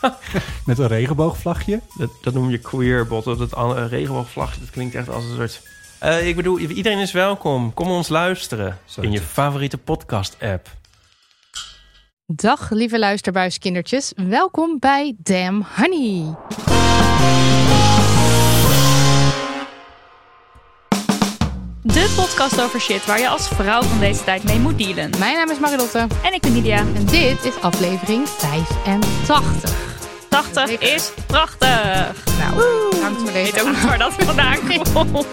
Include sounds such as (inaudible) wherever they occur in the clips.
(laughs) met een regenboogvlagje. Dat, dat noem je queerbot. Dat uh, regenboogvlagje, dat klinkt echt als een soort... Eh, ik bedoel, iedereen is welkom. Kom ons luisteren Zo in je favoriete podcast-app. Dag lieve luisterbuiskindertjes, welkom bij Damn Honey. De podcast over shit waar je als vrouw van deze tijd mee moet dealen. Mijn naam is Marilotte En ik ben Nidia. en dit is aflevering 85. 80 is prachtig. Nou, hangt voor Ik deze weet ook niet waar dat vandaan (laughs) komt.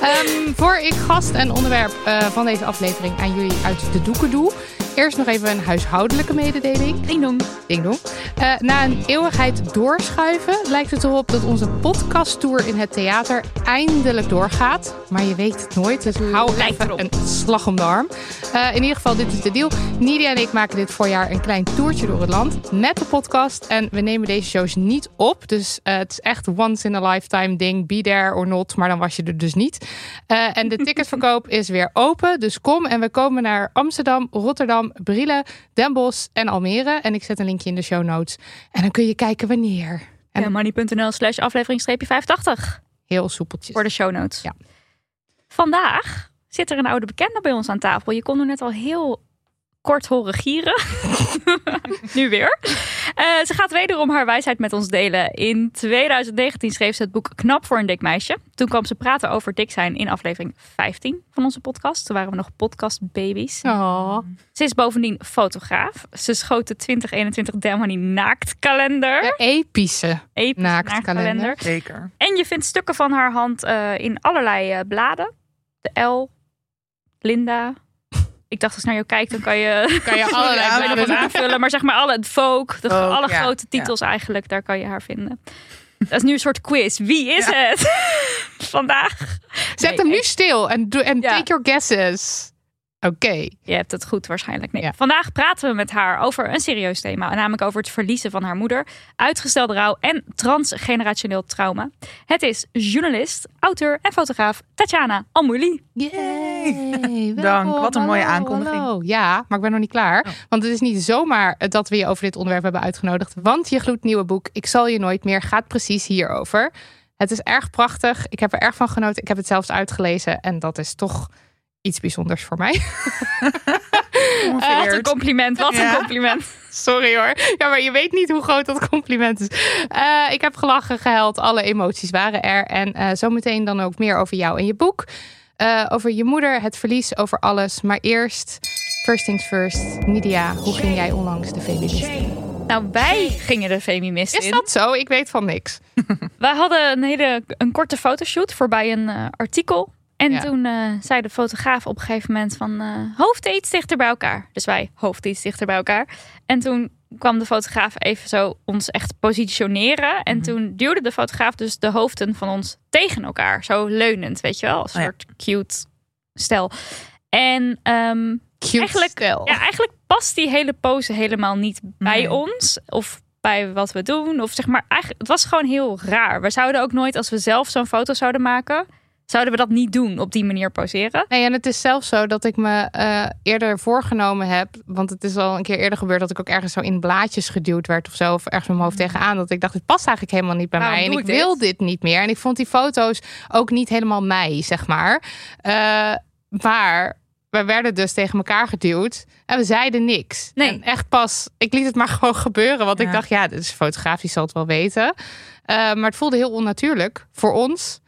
Ehm, voor ik gast en onderwerp eh, van deze aflevering aan jullie uit de doeken doe. Eerst nog even een huishoudelijke mededeling. Ding dong. Ding dong. Eh, na een eeuwigheid doorschuiven lijkt het erop dat onze podcasttour in het theater eindelijk doorgaat. Maar je weet het nooit, dus hou Lijkt even erop. een slag om de arm. Eh, in ieder geval, dit is de deal. Nidia en ik maken dit voorjaar een klein toertje door het land met de podcast. En we nemen deze shows niet op. Dus eh, het is echt once in a lifetime ding. Be there or not, maar dan was je er dus niet. En de (laughs) ticketverkoop is weer open. Dus kom en we komen naar Amsterdam, Rotterdam, Brille, Den Bosch en Almere. En ik zet een linkje in de show notes. En dan kun je kijken wanneer. En En money.nl slash aflevering 85 heel soepeltjes. voor de show notes. Ja. Vandaag zit er een oude bekende bij ons aan tafel. Je kon er net al heel kort horen gieren. (laughs) nu weer. Eh, ze gaat wederom haar wijsheid met ons delen. In 2019 schreef ze het boek Knap voor een dik meisje. Toen kwam ze praten over dik zijn in aflevering 15 van onze podcast. Toen waren we nog podcastbabies. Oh. Ze is bovendien fotograaf. Ze schoot de 2021 Delmani naaktkalender. De epische. Episch naaktkalender. naaktkalender. Zeker. En je vindt stukken van haar hand eh, in allerlei eh, bladen. De L, Linda. Ik dacht als naar jou kijk, dan kan je, (laughs) Kan je (laughs) allerlei wat aanvullen. Maar zeg maar alle, het Vogue, de, alle ja, grote titels eigenlijk, daar kan je haar vinden. Dat is nu een soort quiz. Wie is het (laughs) vandaag? Zet Nee, hem nu stil en, en Ja. take your guesses. Oké. Je hebt het goed waarschijnlijk. Nee. Ja. Vandaag praten we met haar over een serieus thema. Namelijk over het verliezen van haar moeder. Uitgestelde rouw en transgenerationeel trauma. Het is journalist, auteur en fotograaf Tatjana Almouli. Yay. Dank, welkom, wat een mooie hallo, aankondiging. hallo. Ja, maar ik ben nog niet klaar. Oh. Want het is niet zomaar dat we je over dit onderwerp hebben uitgenodigd. Want je gloednieuwe boek Ik zal je nooit meer gaat precies hierover. Het is erg prachtig. Ik heb er erg van genoten. Ik heb het zelfs uitgelezen. En dat is toch iets bijzonders voor mij. (laughs) Wat een compliment, wat een compliment. Sorry hoor. Ja, maar je weet niet hoe groot dat compliment is. Eh, ik heb gelachen, gehuild. Alle emoties waren er. En eh, zometeen dan ook meer over jou en je boek. Eh, over je moeder, het verlies, over alles. Maar eerst, first things first. Nidia, hoe ging jij onlangs de feminist in? Nou, wij gingen de Femimist Is in. dat zo? Ik weet van niks. (laughs) Wij hadden een hele een korte fotoshoot voorbij een eh, artikel. En Ja. toen eh, zei de fotograaf op een gegeven moment van hoofden iets dichter bij elkaar. Dus wij hoofden iets dichter bij elkaar. En toen kwam de fotograaf even zo ons echt positioneren. En toen duwde de fotograaf dus de hoofden van ons tegen elkaar. Zo leunend, weet je wel. Een ja. soort cute stel. En ehm, Cute Eigenlijk- stel. ja, eigenlijk past die hele pose helemaal niet bij ons. Of bij wat we doen. Of zeg maar, eigenlijk, het was gewoon heel raar. We zouden ook nooit, als we zelf zo'n foto zouden maken, zouden we dat niet doen op die manier poseren. Nee, en het is zelfs zo dat ik me eh, eerder voorgenomen heb. Want het is al een keer eerder gebeurd dat ik ook ergens zo in blaadjes geduwd werd of zo. Of ergens met mijn hoofd tegenaan. Dat ik dacht, dit past eigenlijk helemaal niet bij mij. En ik ik dit? wil dit niet meer. En ik vond die foto's ook niet helemaal mij, zeg maar. Eh, maar we werden dus tegen elkaar geduwd. En we zeiden niks. Nee. En echt pas, ik liet het maar (laughs) gewoon gebeuren. Want ik dacht, ja, dit is fotografisch, zal het wel weten. Eh, maar het voelde heel onnatuurlijk voor ons.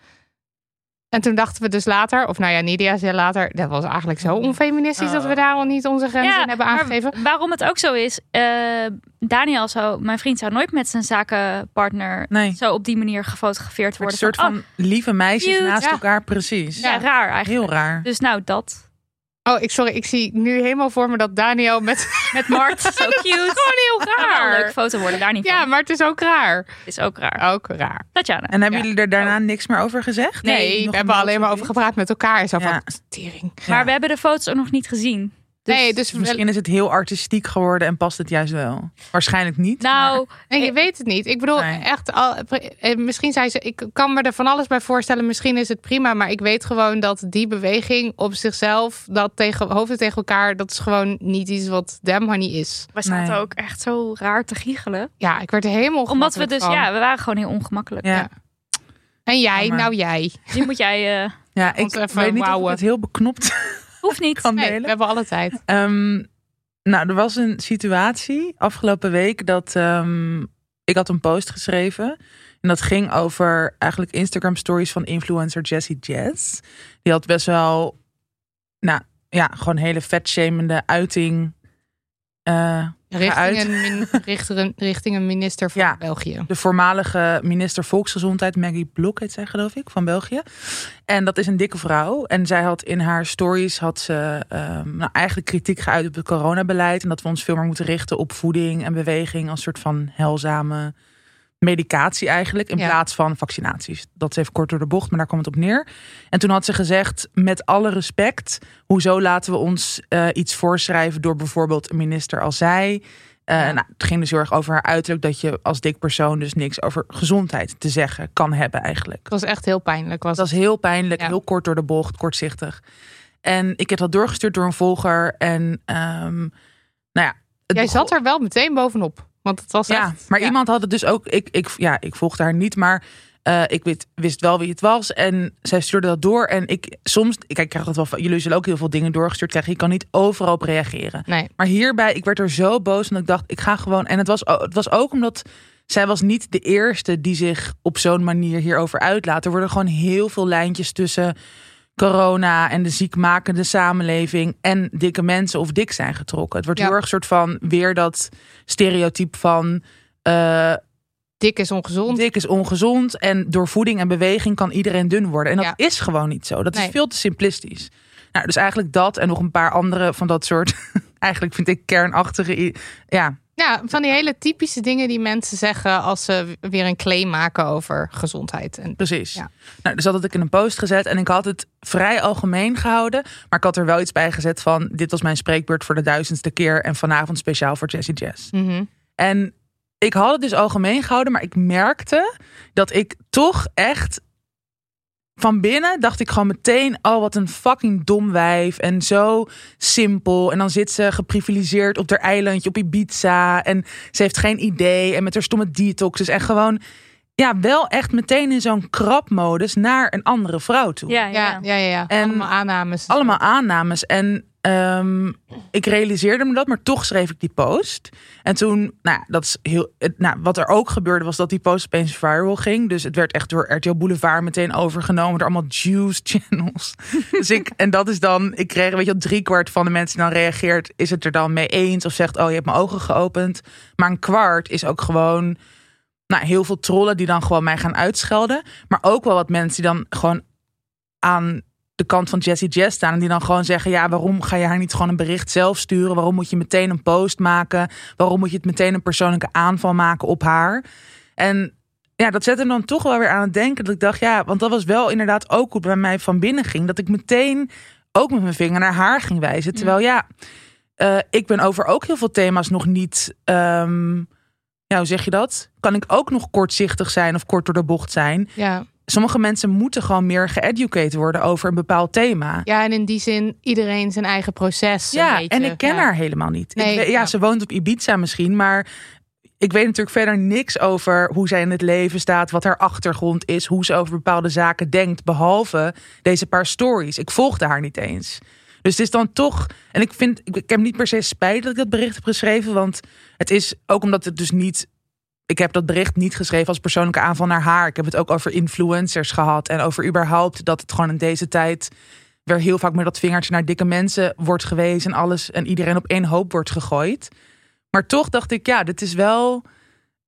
En toen dachten we dus later, of nou ja, Nidia zei later, dat was eigenlijk zo onfeministisch dat we daar al niet onze grenzen in hebben maar aangegeven. waarom het ook zo is, eh, Daniel zou, mijn vriend zou nooit met zijn zakenpartner Nee. zo op die manier gefotografeerd Een worden. soort Van, van lieve meisjes cute. naast Ja. elkaar, precies. oh, ja, raar eigenlijk. Heel raar. Dus nou, dat. Oh, ik, sorry, ik zie nu helemaal voor me dat Daniel met... (laughs) Met Mart, (laughs) zo cute. Gewoon heel wel een leuke raar. foto worden, daar niet van. Ja, maar het is ook raar. Het is ook raar. Ook raar. Tatjana. En hebben Ja. jullie er daarna niks meer over gezegd? Nee, we hebben een alleen maar over gepraat met elkaar. Zo van, Ja. tering. Ja. Maar we hebben de foto's ook nog niet gezien. Nee, dus Misschien is het heel artistiek geworden en past het juist wel. Waarschijnlijk niet. Nou, Nee, je Ik- weet het niet. Ik bedoel, Nee. echt, al, eh, misschien zei ze, ik kan me er van alles bij voorstellen. Misschien is het prima, maar ik weet gewoon dat die beweging op zichzelf, dat tegen hoofden tegen elkaar, dat is gewoon niet iets wat Damn Honey is. we zaten Nee. ook echt zo raar te giechelen. Ja, ik werd er helemaal Omdat we dus, van. ja, we waren gewoon heel ongemakkelijk. Ja. Ja. En jij, Jammer. nou jij. Nu moet jij, eh, Ja, ik weet niet of het heel beknopt hoeft niet. kan Nee, delen. we hebben alle tijd. Ehm, nou, er was een situatie afgelopen week dat ehm, ik had een post geschreven. En dat ging over eigenlijk Instagram stories van influencer Jessie Jazz. Die had best wel, nou ja, gewoon hele vetshamende uiting. Eh, Richting een, min, (laughs) richting, richting een minister van Ja. België. de voormalige minister Volksgezondheid, Maggie Blok heet zij geloof ik, van België. En dat is een dikke vrouw. En zij had in haar stories had ze ehm, nou, eigenlijk kritiek geuit op het coronabeleid. En dat we ons veel meer moeten richten op voeding en beweging als soort van heilzame medicatie eigenlijk. In Ja. plaats van vaccinaties. Dat is even kort door de bocht, maar daar komt het op neer. En toen had ze gezegd, met alle respect, hoezo laten we ons eh, iets voorschrijven door bijvoorbeeld een minister als zij. Ja. nou, het ging dus heel erg over haar uiterlijk dat je als dik persoon dus niks over gezondheid te zeggen kan hebben eigenlijk. Het was echt heel pijnlijk. Was Dat was heel pijnlijk, Ja. heel kort door de bocht, kortzichtig. En ik heb dat doorgestuurd door een volger en ehm, nou ja. Jij zat er wel meteen bovenop. Want het was ja, echt... maar ja. iemand had het dus ook. Ik, ik, ja, ik volgde haar niet, maar eh, ik wist, wist wel wie het was. En zij stuurde dat door. En ik soms, kijk, ik krijg dat wel van. Jullie zullen ook heel veel dingen doorgestuurd krijgen. Je kan niet overal op reageren. Nee. Maar hierbij, ik werd er zo boos. En ik dacht, ik ga gewoon. En het was, het was ook omdat. Zij was niet de eerste die zich op zo'n manier hierover uitlaat. Er worden gewoon heel veel lijntjes tussen corona en de ziekmakende samenleving en dikke mensen of dik zijn getrokken. Het wordt Ja. heel erg soort van weer dat stereotype van eh, Dik is ongezond. dik is ongezond en door voeding en beweging kan iedereen dun worden. En dat Ja. is gewoon niet zo. Dat Nee. is veel te simplistisch. Nou, dus eigenlijk dat en nog een paar andere van dat soort, (laughs) eigenlijk vind ik kernachtige, ja, Ja, van die hele typische dingen die mensen zeggen als ze weer een claim maken over gezondheid. En Precies. Ja. Nou, dus dat had ik in een post gezet en ik had het vrij algemeen gehouden. Maar ik had er wel iets bij gezet van: dit was mijn spreekbeurt voor de duizendste keer en vanavond speciaal voor Jessie Jazz. Mhm. En ik had het dus algemeen gehouden, maar ik merkte dat ik toch echt van binnen dacht ik gewoon meteen: oh, wat een fucking dom wijf. En zo simpel. En dan zit ze geprivilegeerd op haar eilandje op Ibiza. En ze heeft geen idee. En met haar stomme detoxes. En gewoon, ja, wel echt meteen in zo'n krapmodus naar een andere vrouw toe. Ja, ja, ja. ja, ja, ja. En allemaal aannames. Allemaal aannames. En ehm, ik realiseerde me dat, maar toch schreef ik die post. En toen, nou, dat is heel. Nou, wat er ook gebeurde, was dat die post opeens viral ging. Dus het werd echt door RTL Boulevard meteen overgenomen door allemaal juice (laughs) channels. dus ik, en dat is dan, ik kreeg, weet je, drie kwart van de mensen die dan reageert, is het er dan mee eens of zegt, oh, je hebt mijn ogen geopend. Maar een kwart is ook gewoon. Nou, heel veel trollen die dan gewoon mij gaan uitschelden. Maar ook wel wat mensen die dan gewoon aan de kant van Jessie Jazz staan. En die dan gewoon zeggen: Ja, waarom ga je haar niet gewoon een bericht zelf sturen? Waarom moet je meteen een post maken? Waarom moet je het meteen een persoonlijke aanval maken op haar? En ja, dat zette me dan toch wel weer aan het denken. Dat ik dacht, ja, want dat was wel inderdaad ook hoe bij mij van binnen ging. Dat ik meteen ook met mijn vinger naar haar ging wijzen. Terwijl ja, eh, ik ben over ook heel veel thema's nog niet. ehm, ja, hoe zeg je dat? Kan ik ook nog kortzichtig zijn of kort door de bocht zijn? Ja. Sommige mensen moeten gewoon meer geëducated worden over een bepaald thema. ja, en in die zin iedereen zijn eigen proces. Ja, beetje. en ik ken Ja. haar helemaal niet. Nee, ik ja, ja. ze woont op Ibiza misschien, maar ik weet natuurlijk verder niks over hoe zij in het leven staat, wat haar achtergrond is, hoe ze over bepaalde zaken denkt, behalve deze paar stories. Ik volgde haar niet eens. Dus het is dan toch, en ik vind, ik, ik heb niet per se spijt dat ik dat bericht heb geschreven, want het is ook omdat het dus niet ik heb dat bericht niet geschreven als persoonlijke aanval naar haar. Ik heb het ook over influencers gehad. En over überhaupt dat het gewoon in deze tijd weer heel vaak met dat vingertje naar dikke mensen wordt gewezen. En alles en iedereen op één hoop wordt gegooid. Maar toch dacht ik, ja, dit is wel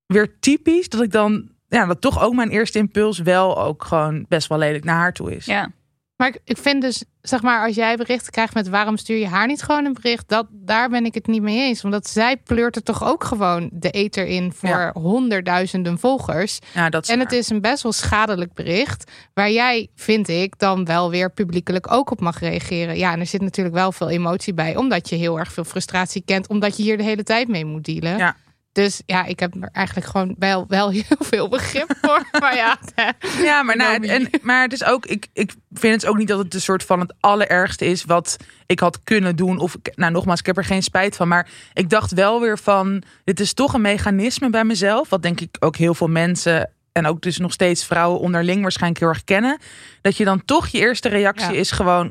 weer typisch dat ik dan. Ja, dat toch ook mijn eerste impuls wel ook gewoon best wel lelijk naar haar toe is. Ja. Maar ik, ik vind dus, zeg maar, als jij berichten krijgt met waarom stuur je haar niet gewoon een bericht, dat, daar ben ik het niet mee eens. Omdat zij pleurt er toch ook gewoon de eter in voor Ja. honderdduizenden volgers. Ja, dat is En het is een best wel schadelijk bericht. Waar jij, vind ik, dan wel weer publiekelijk ook op mag reageren. Ja, en er zit natuurlijk wel veel emotie bij. Omdat je heel erg veel frustratie kent. Omdat je hier de hele tijd mee moet dealen. Ja. Dus ja, ik heb er eigenlijk gewoon wel, wel (laughs) heel veel begrip voor. Maar ja, (laughs) Ja, maar, nou, Naomi. en, maar het is ook, ik, ik vind het ook niet dat het een soort van het allerergste is wat ik had kunnen doen. Of, nou, nogmaals, ik heb er geen spijt van. Maar ik dacht wel weer van, dit is toch een mechanisme bij mezelf. Wat denk ik ook heel veel mensen en ook dus nog steeds vrouwen onderling waarschijnlijk heel erg kennen. Dat je dan toch je eerste reactie Ja. is gewoon,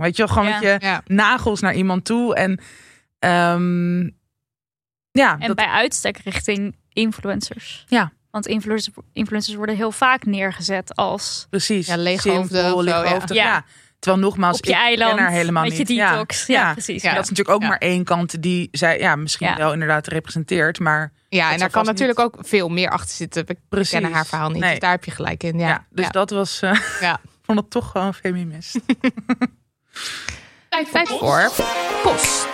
weet je wel, gewoon Ja. met je ja. nagels naar iemand toe. En ehm, ja, En dat, bij uitstek richting influencers. Ja. Want influencers, influencers worden heel vaak neergezet als precies. Ja, leeghoofden zo, ja. Ja. ja. Terwijl nogmaals, op je ik eiland ken haar helemaal met niet. je Ja. detox. Ja, precies. Ja. Dat is natuurlijk ook Ja. maar één kant die zij ja, misschien Ja. wel inderdaad representeert. Maar Ja, en daar kan natuurlijk ook veel meer achter zitten. We Precies. kennen haar verhaal niet, Nee. dus daar heb je gelijk in. Ja, ja, dus ja. dat was. eh, (laughs) Ja. ik (laughs) vond het toch gewoon feminist. (laughs) Tijd voor post.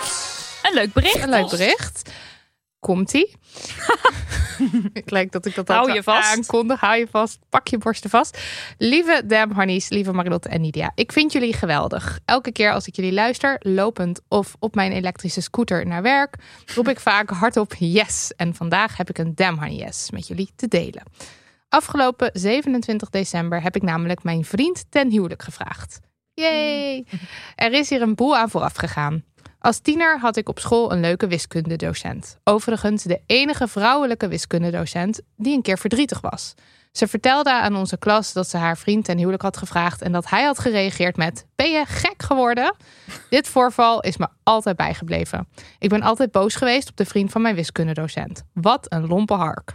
Een leuk bericht. Een leuk bericht. Komt-ie? ik (laughs) lijkt dat ik dat Hou je vast. aankondig. Hou je vast. Pak je borsten vast. Lieve Dam Honeys, lieve Marilotte en Nidia. Ik vind jullie geweldig. Elke keer als ik jullie luister, lopend of op mijn elektrische scooter naar werk, roep ik vaak hardop yes. En vandaag heb ik een Dam Honey yes met jullie te delen. Afgelopen 27 december heb ik namelijk mijn vriend ten huwelijk gevraagd. Yay! Er is hier een boel aan vooraf gegaan. Als tiener had ik op school een leuke wiskundedocent. Overigens de enige vrouwelijke wiskundedocent die een keer verdrietig was. Ze vertelde aan onze klas dat ze haar vriend ten huwelijk had gevraagd en dat hij had gereageerd met: Ben je gek geworden? Dit voorval is me altijd bijgebleven. Ik ben altijd boos geweest op de vriend van mijn wiskundedocent. Wat een lompe hark.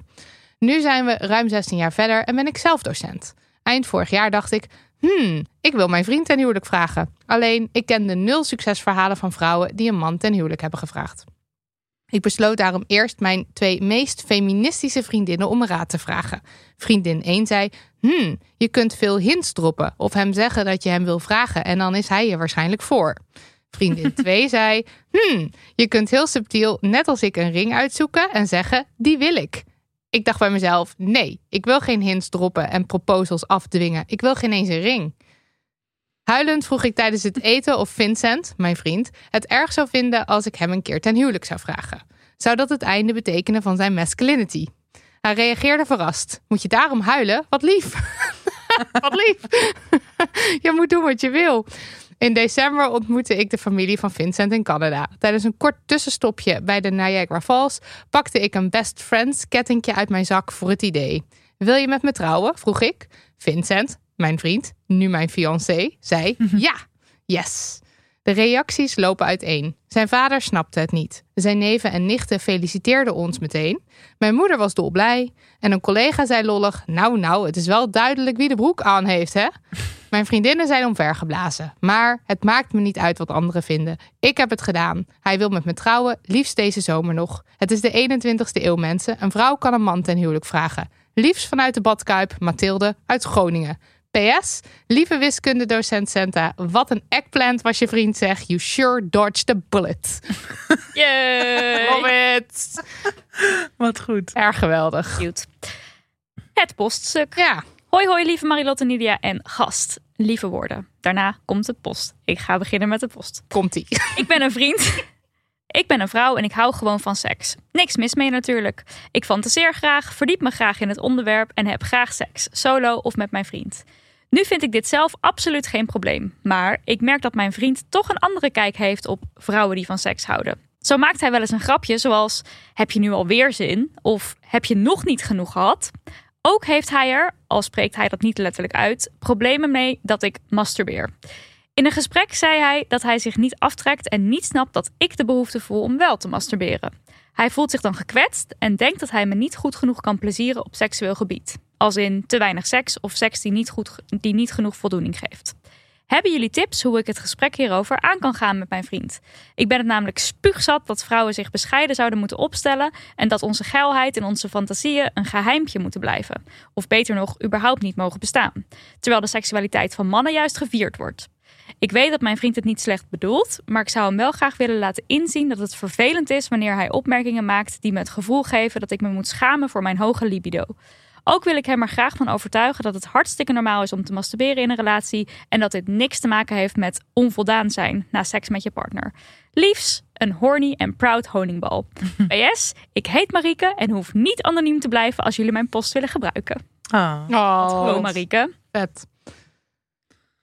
Nu zijn we ruim 16 jaar verder en ben ik zelf docent. Eind vorig jaar dacht ik: Hmm, ik wil mijn vriend ten huwelijk vragen. Alleen, ik kende nul succesverhalen van vrouwen die een man ten huwelijk hebben gevraagd. Ik besloot daarom eerst mijn twee meest feministische vriendinnen om raad te vragen. Vriendin 1 zei: Hmm, je kunt veel hints droppen of hem zeggen dat je hem wil vragen en dan is hij je waarschijnlijk voor. Vriendin (laughs) 2 zei: Hmm, je kunt heel subtiel, net als ik, een ring uitzoeken en zeggen: Die wil ik. Ik dacht bij mezelf: nee, ik wil geen hints droppen en proposals afdwingen. Ik wil geen eens een ring. Huilend vroeg ik tijdens het eten of Vincent, mijn vriend, het erg zou vinden als ik hem een keer ten huwelijk zou vragen. Zou dat het einde betekenen van zijn masculinity? Hij reageerde verrast. Moet je daarom huilen? Wat lief. (laughs) wat lief. (laughs) je moet doen wat je wil. In december ontmoette ik de familie van Vincent in Canada. Tijdens een kort tussenstopje bij de Niagara Falls pakte ik een best friends kettingje uit mijn zak voor het idee. Wil je met me trouwen? vroeg ik. Vincent, mijn vriend, nu mijn fiancé, zei ja. Yes. De reacties lopen uiteen. Zijn vader snapte het niet. Zijn neven en nichten feliciteerden ons meteen. Mijn moeder was dolblij. En een collega zei lollig: Nou, nou, het is wel duidelijk wie de broek aan heeft, hè? Mijn vriendinnen zijn omvergeblazen. Maar het maakt me niet uit wat anderen vinden. Ik heb het gedaan. Hij wil met me trouwen, liefst deze zomer nog. Het is de 21ste eeuw, mensen. Een vrouw kan een man ten huwelijk vragen. Liefst vanuit de badkuip, Mathilde uit Groningen. PS, lieve wiskundedocent Senta, wat een eggplant was je vriend zeg. You sure dodged the bullet. (laughs) Yay. Love it. Wat goed. Erg geweldig. Cute. Het poststuk. Ja, Hoi hoi lieve Marilotte Nidia en gast. Lieve woorden. Daarna komt de post. Ik ga beginnen met de post. komt-ie. Ik ben een vriend. Ik ben een vrouw en ik hou gewoon van seks. Niks mis mee natuurlijk. Ik fantaseer graag, verdiep me graag in het onderwerp en heb graag seks, solo of met mijn vriend. Nu vind ik dit zelf absoluut geen probleem. Maar ik merk dat mijn vriend toch een andere kijk heeft op vrouwen die van seks houden. Zo maakt hij wel eens een grapje zoals: Heb je nu alweer zin? Of heb je nog niet genoeg gehad? Ook heeft hij er, al spreekt hij dat niet letterlijk uit, problemen mee dat ik masturbeer. In een gesprek zei hij dat hij zich niet aftrekt en niet snapt dat ik de behoefte voel om wel te masturberen. Hij voelt zich dan gekwetst en denkt dat hij me niet goed genoeg kan plezieren op seksueel gebied. Als in te weinig seks of seks die niet, goed, die niet genoeg voldoening geeft. Hebben jullie tips hoe ik het gesprek hierover aan kan gaan met mijn vriend? Ik ben het namelijk spuugzat dat vrouwen zich bescheiden zouden moeten opstellen en dat onze geilheid en onze fantasieën een geheimpje moeten blijven. Of beter nog, überhaupt niet mogen bestaan. Terwijl de seksualiteit van mannen juist gevierd wordt. Ik weet dat mijn vriend het niet slecht bedoelt, maar ik zou hem wel graag willen laten inzien dat het vervelend is wanneer hij opmerkingen maakt die me het gevoel geven dat ik me moet schamen voor mijn hoge libido. Ook wil ik hem er graag van overtuigen dat het hartstikke normaal is om te masturberen in een relatie en dat dit niks te maken heeft met onvoldaan zijn na seks met je partner. Liefs, een horny en proud honingbal. (laughs) PS, ik heet Marieke en hoef niet anoniem te blijven als jullie mijn post willen gebruiken. Ah. Oh, Hallo Marieke. vet.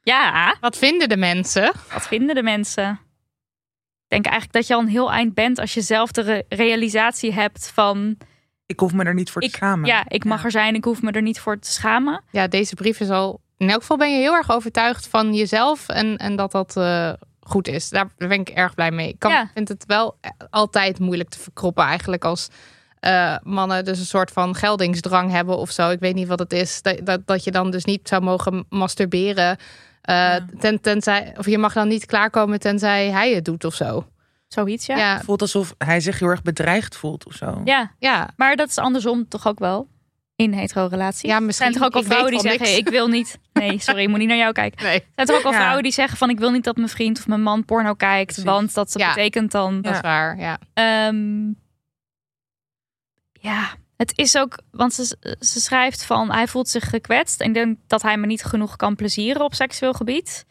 Ja, Wat vinden de mensen? wat vinden de mensen? Ik denk eigenlijk dat je al een heel eind bent als je zelf de re- realisatie hebt van... Ik hoef me er niet voor te Ik, schamen. ja, ik mag er zijn, ik hoef me er niet voor te schamen. Ja, deze brief is al... In elk geval ben je heel erg overtuigd van jezelf en, en dat dat eh, goed is. Daar ben ik erg blij mee. Ik kan, Ja. vind het wel altijd moeilijk te verkroppen eigenlijk als eh, mannen dus een soort van geldingsdrang hebben of zo. Ik weet niet wat het is. Dat, dat, dat je dan dus niet zou mogen masturberen. eh, Ja. ten, tenzij, of je mag dan niet klaarkomen tenzij hij het doet of zo. Zoiets, ja. Ja, Het voelt alsof hij zich heel erg bedreigd voelt of zo. Ja, ja. maar dat is andersom toch ook wel in hetero-relaties. Ja, Er misschien. zijn toch ook al vrouwen die zeggen, niks. ik wil niet... (laughs) Nee, sorry, ik moet niet naar jou kijken. Nee, Er zijn toch ook al Ja. vrouwen die zeggen van, ik wil niet dat mijn vriend of mijn man porno kijkt. Precies. Want dat Ja. betekent dan... dat is waar. Ja. Ehm, ja, het is ook, want ze, ze schrijft van hij voelt zich gekwetst en ik denk dat hij me niet genoeg kan plezieren op seksueel gebied.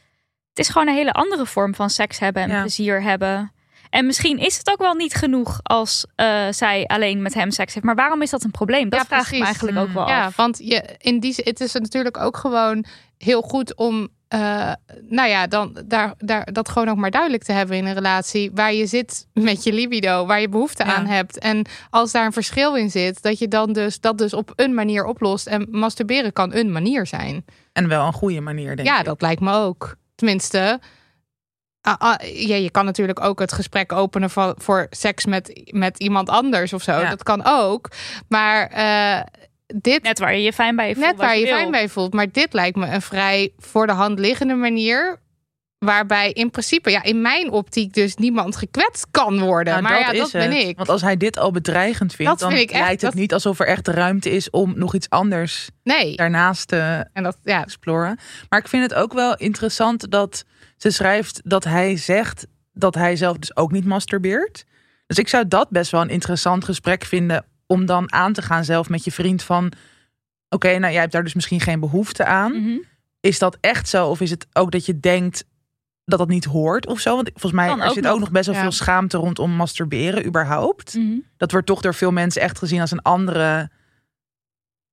Het is gewoon een hele andere vorm van seks hebben en Ja. plezier hebben. En misschien is het ook wel niet genoeg als eh, zij alleen met hem seks heeft. Maar waarom is dat een probleem? Dat Ja, vraag ik me eigenlijk ook wel Ja, af. want je, in die, zin- het is natuurlijk ook gewoon heel goed om, eh, nou ja, dan daar, daar, dat gewoon ook maar duidelijk te hebben in een relatie waar je zit met je libido, waar je behoefte Ja. aan hebt. En als daar een verschil in zit, dat je dan dus dat dus op een manier oplost. En masturberen kan een manier zijn. En wel een goede manier, denk ja, ik. dat lijkt me ook. Tenminste. Ah, ah, ja, je kan natuurlijk ook het gesprek openen voor, voor seks met, met iemand anders of zo. Ja. Dat kan ook. Maar eh, dit, Net waar je je fijn bij voelt. net waar je fijn bij voelt. Maar dit lijkt me een vrij voor de hand liggende manier. Waarbij in principe, ja, in mijn optiek dus niemand gekwetst kan worden. Nou, maar ja, dat ben het. ik. Want als hij dit al bedreigend vindt, Dat dan vind lijkt het dat- niet alsof er echt ruimte is om nog iets anders Nee. daarnaast te En dat, ja, exploren. Maar ik vind het ook wel interessant dat ze schrijft dat hij zegt dat hij zelf dus ook niet masturbeert. Dus ik zou dat best wel een interessant gesprek vinden om dan aan te gaan zelf met je vriend van oké, nou jij hebt daar dus misschien geen behoefte aan. Mhm. Is dat echt zo of is het ook dat je denkt dat dat niet hoort of zo? Want volgens mij er zit ook nog best wel Ja. veel schaamte rondom masturberen überhaupt. Mhm. Dat wordt toch door veel mensen echt gezien als een andere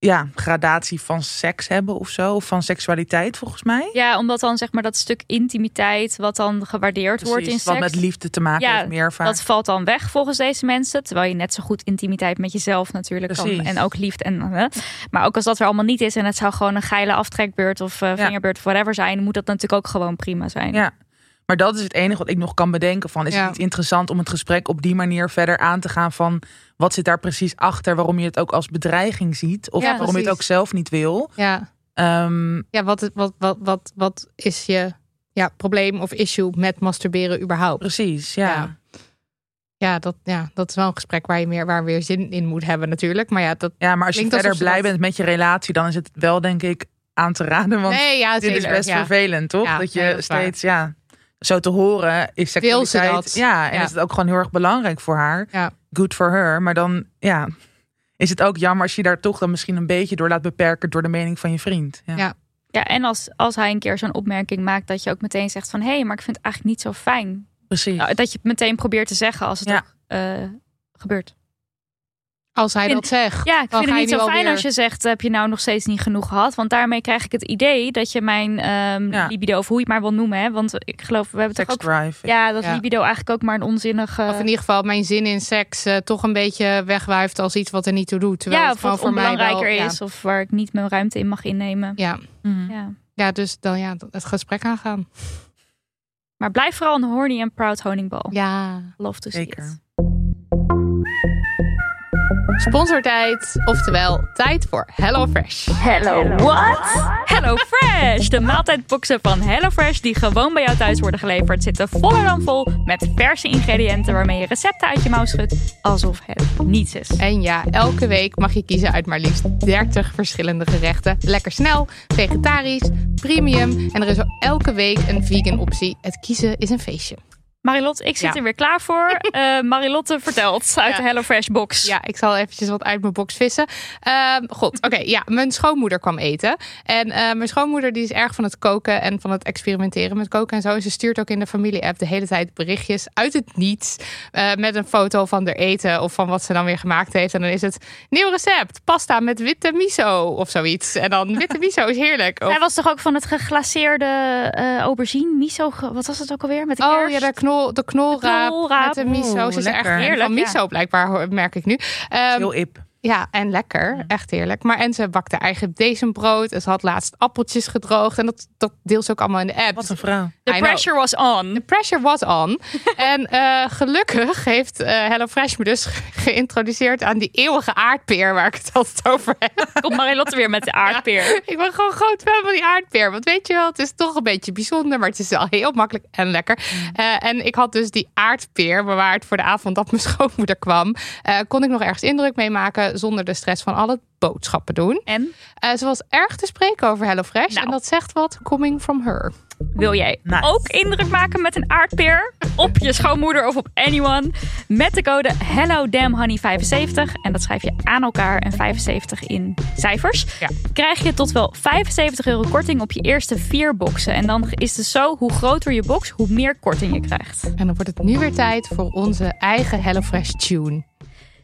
ja, gradatie van seks hebben of zo. Of van seksualiteit volgens mij. Ja, omdat dan zeg maar dat stuk intimiteit wat dan gewaardeerd wordt in seks. Wat met liefde te maken Ja, heeft meer vaak. Dat valt dan weg volgens deze mensen. Terwijl je net zo goed intimiteit met jezelf natuurlijk kan. En ook liefde. En, maar ook als dat er allemaal niet is en het zou gewoon een geile aftrekbeurt of eh, Ja. vingerbeurt of whatever zijn, moet dat natuurlijk ook gewoon prima zijn. Ja. Maar dat is het enige wat ik nog kan bedenken van. Is Ja. het niet interessant om het gesprek op die manier verder aan te gaan van wat zit daar precies achter, waarom je het ook als bedreiging ziet of Ja, waarom je het ook zelf niet wil. ja. Ehm, ja wat, wat, wat, wat, wat is je ja, probleem of issue met masturberen überhaupt? precies, ja. Ja. Ja, dat, ja, dat is wel een gesprek waar je meer waar weer zin in moet hebben natuurlijk. Maar ja, dat... Ja, maar als je verder blij dat- bent met je relatie, dan is het wel denk ik aan te raden. Want nee, ja, dit is best vervelend, toch? Dat je nee, dat steeds, ja, zo te horen is seksualiteit. dat? Ja, en Ja. is het ook gewoon heel erg belangrijk voor haar. Ja. Good for her. Maar dan, ja, is het ook jammer als je daar toch dan misschien een beetje door laat beperken door de mening van je vriend. Ja. Ja. Ja, en als, als hij een keer zo'n opmerking maakt, dat je ook meteen zegt van hé, hey, maar ik vind het eigenlijk niet zo fijn. Precies. Nou, dat je het meteen probeert te zeggen als het Ja. ook eh, gebeurt. Als hij Vind- dat zegt. Ja, ik vind het niet zo fijn als je zegt, heb je nou nog steeds niet genoeg gehad? Want daarmee krijg ik het idee dat je mijn ehm, Ja. libido, of hoe je het maar wil noemen, hè? want ik geloof, we hebben toch Sex ook... drive. Ja, dat Ja. libido eigenlijk ook maar een onzinnige... Of in ieder geval mijn zin in seks eh, toch een beetje wegwuift als iets wat er niet toe doet. Terwijl ja, het gewoon voor mij wel... ja. is, of waar ik niet mijn ruimte in mag innemen. Ja. Mhm. Ja. ja, dus dan ja, het gesprek aangaan. Maar blijf vooral een horny en proud honingbal. Ja. Love to see Zeker. it. Sponsortijd, oftewel tijd voor HelloFresh. Hello, what? Hello Fresh, de maaltijdboxen van HelloFresh die gewoon bij jou thuis worden geleverd, zitten voller dan vol met verse ingrediënten waarmee je recepten uit je mouw schudt alsof het niets is. En ja, elke week mag je kiezen uit maar liefst 30 verschillende gerechten. Lekker snel, vegetarisch, premium en er is elke week een vegan optie. Het kiezen is een feestje. Marilot, ik zit Ja. er weer klaar voor. (laughs) Eh Marilotte vertelt uit Ja. de HelloFresh box. Ja, ik zal eventjes wat uit mijn box vissen. Ehm goed, oké. ja, mijn schoonmoeder kwam eten. En eh, mijn schoonmoeder die is erg van het koken en van het experimenteren met koken en zo. En ze stuurt ook in de familie-app de hele tijd berichtjes uit het niets. eh, met een foto van haar eten of van wat ze dan weer gemaakt heeft. En dan is het nieuw recept. Pasta met witte miso of zoiets. En dan (laughs) witte miso is heerlijk. Of, Hij was toch ook van het geglaceerde aubergine, miso, wat was het ook alweer met de Oh ja, de, knol, de knolraap, knolraap. met de miso. Oeh, Ze is er echt Heerlijk, van ja. miso blijkbaar, hoor- merk ik nu. Ehm, Heel ip. Ja, en lekker. Echt heerlijk. Maar en ze bakte eigen bezembrood. En ze had laatst appeltjes gedroogd. En dat, dat deelt ze ook allemaal in de app. Wat een vrouw. The I know. pressure was on. The pressure was on. (laughs) en eh, gelukkig heeft eh HelloFresh me dus ge- geïntroduceerd aan die eeuwige aardpeer waar ik het altijd over heb. (laughs) Komt Marilotte weer met de aardpeer. ik ben gewoon groot fan van die aardpeer. Want weet je wel, het is toch een beetje bijzonder, maar het is wel heel makkelijk en lekker. Eh, en ik had dus die aardpeer bewaard voor de avond dat mijn (laughs) schoonmoeder kwam. Eh, kon ik nog ergens indruk mee maken zonder de stress van al het boodschappen doen. En Eh, ze was erg te spreken over HelloFresh. Nou. En dat zegt wat coming from her. wil jij Nice. ook indruk maken met een aardpeer op je schoonmoeder of op anyone? Met de code HelloDamnHoney75 en dat schrijf je aan elkaar en 75 in cijfers. Ja. Krijg je tot wel 75 euro korting op je eerste vier boxen. En dan is het zo, hoe groter je box, hoe meer korting je krijgt. En dan wordt het nu weer tijd voor onze eigen HelloFresh tune.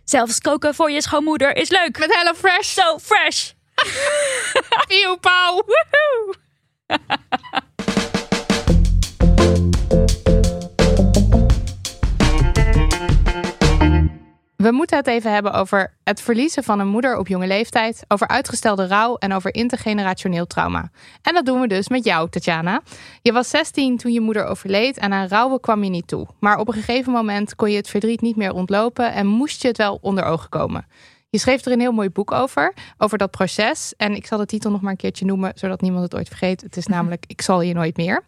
Zelfs koken voor je schoonmoeder is leuk. Met HelloFresh. So fresh. (laughs) Pieuw, pauw. Woehoe. (laughs) We moeten het even hebben over het verliezen van een moeder op jonge leeftijd, over uitgestelde rouw en over intergenerationeel trauma. En dat doen we dus met jou, Tatjana. Je was 16 toen je moeder overleed en aan rouwen kwam je niet toe. Maar op een gegeven moment kon je het verdriet niet meer ontlopen en moest je het wel onder ogen komen. Je schreef er een heel mooi boek over, over dat proces. En ik zal de titel nog maar een keertje noemen, zodat niemand het ooit vergeet. Het is (laughs) namelijk Ik zal je nooit meer.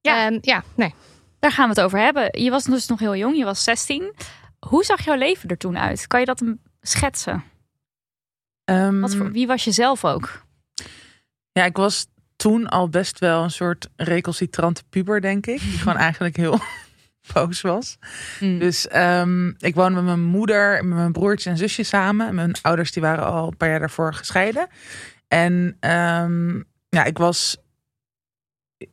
Ja. En ja, nee. Daar gaan we het over hebben. Je was dus nog heel jong, je was 16. Hoe zag jouw leven er toen uit? Kan je dat schetsen? Ehm, Wat voor, wie was je zelf ook? Ja, ik was toen al best wel een soort recalcitrante puber, denk ik. Die (laughs) gewoon eigenlijk heel (laughs) boos was. Dus ehm, ik woonde met mijn moeder, en met mijn broertje en zusje samen. Mijn ouders die waren al een paar jaar daarvoor gescheiden. En ehm, ja, ik was...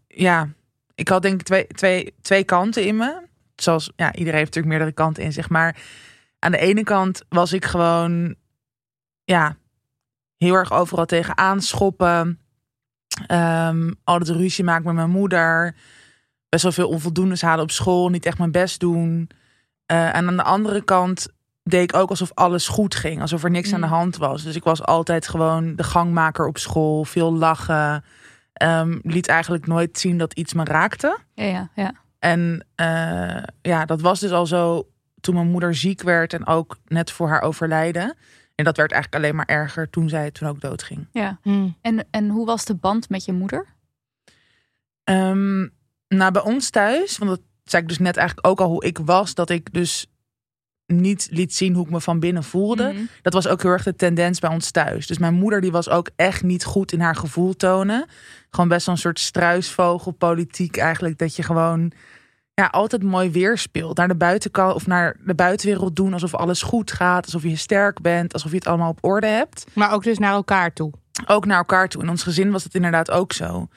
Ja, ik had denk ik twee, twee, twee kanten in me. Zoals, ja, iedereen heeft natuurlijk meerdere kanten in zich. Maar aan de ene kant was ik gewoon... Ja, heel erg overal tegenaan schoppen. Ehm altijd ruzie maken met mijn moeder. Best wel veel onvoldoendes halen op school. Niet echt mijn best doen. Eh, en aan de andere kant deed ik ook alsof alles goed ging. Alsof er niks aan de Mm. hand was. Dus ik was altijd gewoon de gangmaker op school. Veel lachen. Ehm, liet eigenlijk nooit zien dat iets me raakte. Ja, ja, ja. En eh, ja, dat was dus al zo toen mijn moeder ziek werd. En ook net voor haar overlijden. En dat werd eigenlijk alleen maar erger toen zij toen ook doodging. ja. Hm. En, en hoe was de band met je moeder? Ehm, nou, bij ons thuis, want dat zei ik dus net eigenlijk ook al hoe ik was, dat ik dus niet liet zien hoe ik me van binnen voelde. Mhm. Dat was ook heel erg de tendens bij ons thuis. Dus mijn moeder die was ook echt niet goed in haar gevoel tonen. Gewoon best wel een soort struisvogelpolitiek eigenlijk. Dat je gewoon ja, altijd mooi weerspeelt. Naar de buitenkant of naar de buitenwereld doen alsof alles goed gaat. Alsof je sterk bent. Alsof je het allemaal op orde hebt Maar ook dus naar elkaar toe. ook naar elkaar toe. In ons gezin was het inderdaad ook zo.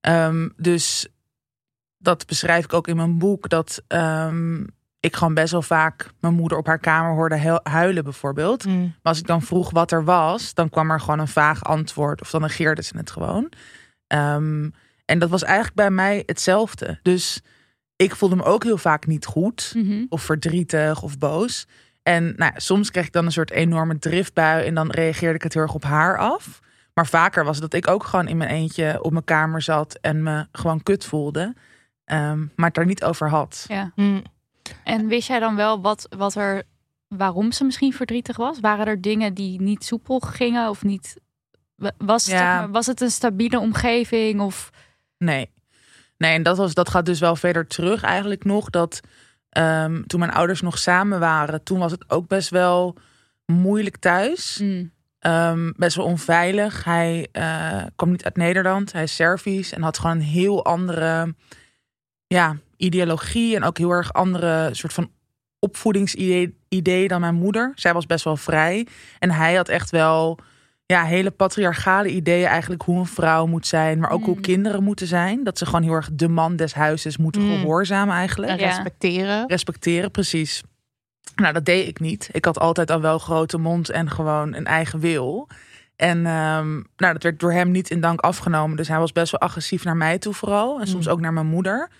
Ehm, dus dat beschrijf ik ook in mijn boek. Dat ehm, ik gewoon best wel vaak mijn moeder op haar kamer hoorde hu- huilen bijvoorbeeld. Hm. Maar als ik dan vroeg wat er was, dan kwam er gewoon een vaag antwoord. Of dan negeerde ze het gewoon. Ehm, en dat was eigenlijk bij mij hetzelfde. Dus ik voelde me ook heel vaak niet goed Mhm. of verdrietig of boos. En nou, ja, soms kreeg ik dan een soort enorme driftbui en dan reageerde ik het heel erg op haar af. Maar vaker was het dat ik ook gewoon in mijn eentje op mijn kamer zat en me gewoon kut voelde. Ehm, maar het daar niet over had. Ja. Hm. En wist jij dan wel wat, wat er, waarom ze misschien verdrietig was? Waren er dingen die niet soepel gingen of niet Was, Ja. maar, was het een stabiele omgeving? Of Nee. Nee, en dat, was, dat gaat dus wel verder terug eigenlijk nog. Dat ehm, toen mijn ouders nog samen waren, toen was het ook best wel moeilijk thuis. Mm. Ehm, best wel onveilig. Hij eh, kwam niet uit Nederland. Hij is Servisch en had gewoon een heel andere ja, ideologie. En ook heel erg andere soort van opvoedingsidee idee dan mijn moeder. Zij was best wel vrij. En hij had echt wel ja, hele patriarchale ideeën eigenlijk hoe een vrouw moet zijn. Maar ook hoe Mm. kinderen moeten zijn. Dat ze gewoon heel erg de man des huizes moeten Mm. gehoorzamen eigenlijk. En respecteren. Respecteren, precies. Nou, dat deed ik niet. Ik had altijd al wel grote mond en gewoon een eigen wil. En ehm, nou, dat werd door hem niet in dank afgenomen. Dus hij was best wel agressief naar mij toe vooral. En soms Mm. ook naar mijn moeder.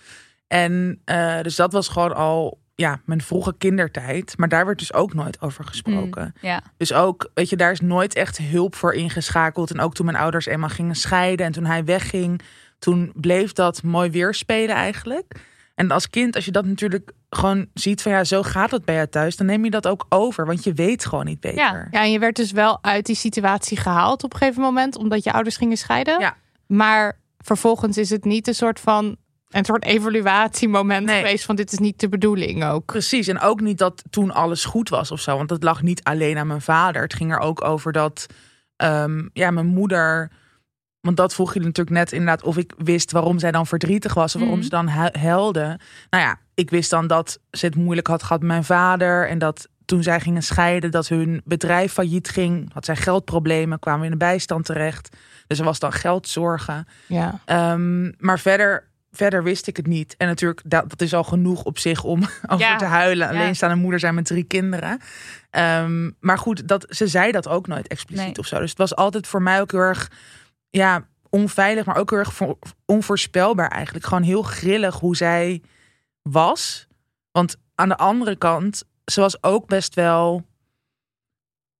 En eh, dus dat was gewoon al ja, mijn vroege kindertijd. Maar daar werd dus ook nooit over gesproken. ja. Dus ook, weet je, daar is nooit echt hulp voor ingeschakeld. En ook toen mijn ouders eenmaal gingen scheiden en toen hij wegging, toen bleef dat mooi weerspelen eigenlijk. En als kind, als je dat natuurlijk gewoon ziet van ja, zo gaat het bij jou thuis, dan neem je dat ook over, want je weet gewoon niet beter. Ja. Ja, en je werd dus wel uit die situatie gehaald op een gegeven moment, omdat je ouders gingen scheiden. Ja. Maar vervolgens is het niet een soort van een soort evaluatiemoment Nee. geweest van dit is niet de bedoeling ook. Precies, en ook niet dat toen alles goed was of zo, want dat lag niet alleen aan mijn vader. Het ging er ook over dat, ehm, ja, mijn moeder, want dat vroeg je natuurlijk net inderdaad, of ik wist waarom zij dan verdrietig was of waarom Mhm. ze dan huilde. Nou ja, ik wist dan dat ze het moeilijk had gehad met mijn vader en dat toen zij gingen scheiden, dat hun bedrijf failliet ging, had zij geldproblemen, kwamen in de bijstand terecht. Dus er was dan geldzorgen. Ja. Ehm, maar verder, verder wist ik het niet. En natuurlijk, dat, dat is al genoeg op zich om (laughs) over Ja. te huilen. Ja. Alleenstaande moeder zijn met drie kinderen. Ehm, maar goed, dat, ze zei dat ook nooit expliciet Nee. of zo. Dus het was altijd voor mij ook heel erg ja, onveilig, maar ook heel erg voor- onvoorspelbaar eigenlijk. Gewoon heel grillig hoe zij was. Want aan de andere kant, ze was ook best wel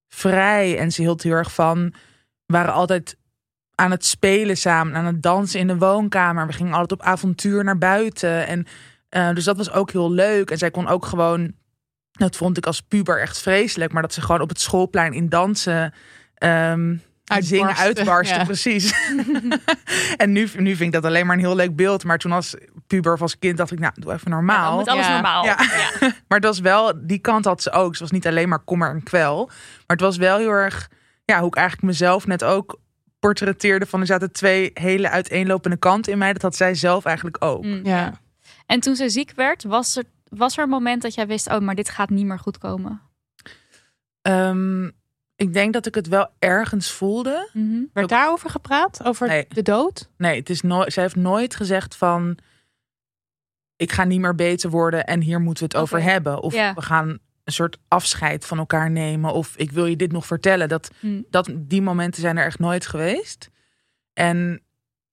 vrij. En ze hield heel erg van, waren altijd aan het spelen samen, aan het dansen in de woonkamer. We gingen altijd op avontuur naar buiten. En eh, dus dat was ook heel leuk. En zij kon ook gewoon, dat vond ik als puber echt vreselijk, maar dat ze gewoon op het schoolplein in dansen. ehm, Uitbarsten, Zingen, uitbarsten, ja. precies. (laughs) en nu, nu vind ik dat alleen maar een heel leuk beeld. Maar toen als puber of als kind dacht ik, nou, doe even Ja, normaal. dan moet alles Ja. normaal. Ja. (laughs) Maar het was wel, die kant had ze ook. Ze was niet alleen maar kommer en kwel. Maar het was wel heel erg, ja, hoe ik eigenlijk mezelf net ook portretteerde. Van er zaten twee hele uiteenlopende kanten in mij. Dat had zij zelf eigenlijk ook. Mm. Ja. En toen ze ziek werd, was er, was er een moment dat jij wist, oh, maar dit gaat niet meer goed komen. Ehm, ik denk dat ik het wel ergens voelde. Mhm. Werd daarover gepraat? Over Nee. de dood? Nee, het is nooit. Zij heeft nooit gezegd van. Ik ga niet meer beter worden en hier moeten we het over hebben. Of Ja. we gaan een soort afscheid van elkaar nemen. Of ik wil je dit nog vertellen. Dat, Mm. dat, die momenten zijn er echt nooit geweest. En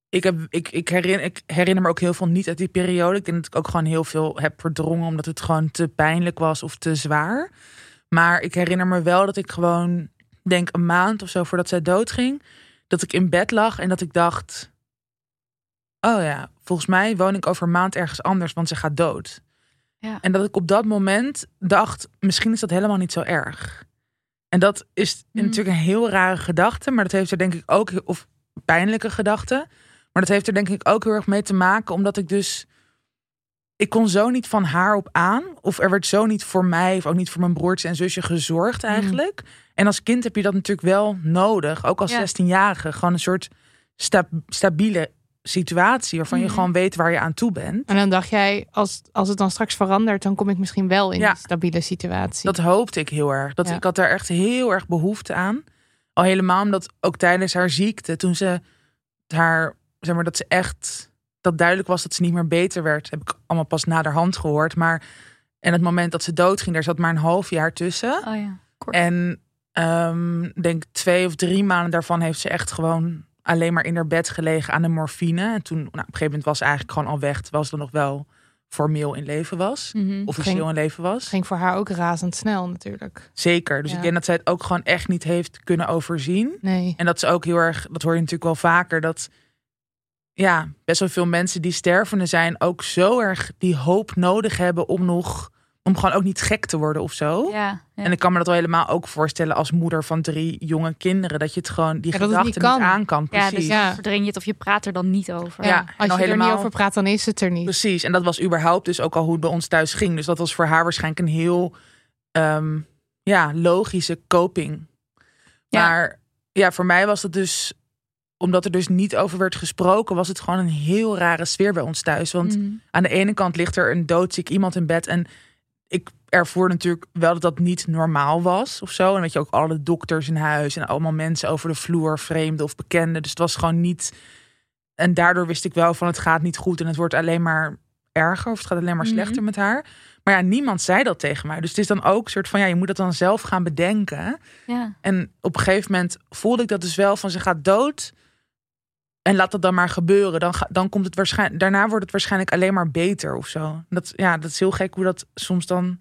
ik, heb, ik, ik, herinner, ik herinner me ook heel veel niet uit die periode. Ik denk dat ik ook gewoon heel veel heb verdrongen. Omdat het gewoon te pijnlijk was of te zwaar. Maar ik herinner me wel dat ik gewoon, denk een maand of zo voordat zij doodging. Dat ik in bed lag en dat ik dacht... Oh ja, volgens mij woon ik over een maand ergens anders, want ze gaat dood. Ja. En dat ik op dat moment dacht, misschien is dat helemaal niet zo erg. En dat is Mhm. natuurlijk een heel rare gedachte, maar dat heeft er denk ik ook, of pijnlijke gedachte, maar dat heeft er denk ik ook heel erg mee te maken, omdat ik dus, ik kon zo niet van haar op aan, of er werd zo niet voor mij, of ook niet voor mijn broertje en zusje gezorgd eigenlijk. En als kind heb je dat natuurlijk wel nodig, ook als Ja. 16-jarige, gewoon een soort sta- stabiele situatie waarvan je Mhm. gewoon weet waar je aan toe bent. En dan dacht jij, als, als het dan straks verandert, dan kom ik misschien wel in Ja. een stabiele situatie. Dat hoopte ik heel erg. Dat, Ja. Ik had daar echt heel erg behoefte aan. Al helemaal omdat ook tijdens haar ziekte, toen ze haar, zeg maar, dat ze echt, dat duidelijk was dat ze niet meer beter werd, heb ik allemaal pas naderhand gehoord. Maar en het moment dat ze doodging, daar zat maar een half jaar tussen. Oh ja, kort. En ik denk twee of drie maanden daarvan heeft ze echt gewoon alleen maar in haar bed gelegen aan de morfine. En toen, nou, op een gegeven moment was ze eigenlijk gewoon al weg, terwijl ze dan nog wel formeel in leven was. Mhm. Officieel Ging- in leven was. Ging voor haar ook razendsnel natuurlijk. Zeker. Dus Ja. ik denk dat zij het ook gewoon echt niet heeft kunnen overzien. Nee. En dat ze ook heel erg, dat hoor je natuurlijk wel vaker, dat ja, best wel veel mensen die stervende zijn ook zo erg die hoop nodig hebben om nog om gewoon ook niet gek te worden of zo. Ja, ja. En ik kan me dat wel helemaal ook voorstellen als moeder van drie jonge kinderen. Dat je het gewoon, die Ja, dat het gedachten niet niet, kan. aan kan. ja, Precies. dus Ja. verdring je het of je praat er dan niet over. Ja, Ja, als al je er niet over praat, dan is het er niet. Precies. En dat was überhaupt dus ook al hoe het bij ons thuis ging. Dus dat was voor haar waarschijnlijk een heel ehm, ja, logische coping. Ja. Maar ja, voor mij was het dus, omdat er dus niet over werd gesproken, was het gewoon een heel rare sfeer bij ons thuis. Want Mhm. aan de ene kant ligt er een doodziek iemand in bed. En ik ervoer natuurlijk wel dat dat niet normaal was of zo. En weet je ook alle dokters in huis en allemaal mensen over de vloer, vreemden of bekenden. Dus het was gewoon niet. En daardoor wist ik wel van het gaat niet goed en het wordt alleen maar erger of het gaat alleen maar Mhm. slechter met haar. Maar ja, niemand zei dat tegen mij. Dus het is dan ook een soort van ja, je moet dat dan zelf gaan bedenken. ja. En op een gegeven moment voelde ik dat dus wel van ze gaat dood. En laat dat dan maar gebeuren. Dan, ga, dan komt het waarschijnlijk. Daarna wordt het waarschijnlijk alleen maar beter of zo. Dat, ja, dat is heel gek hoe dat soms dan.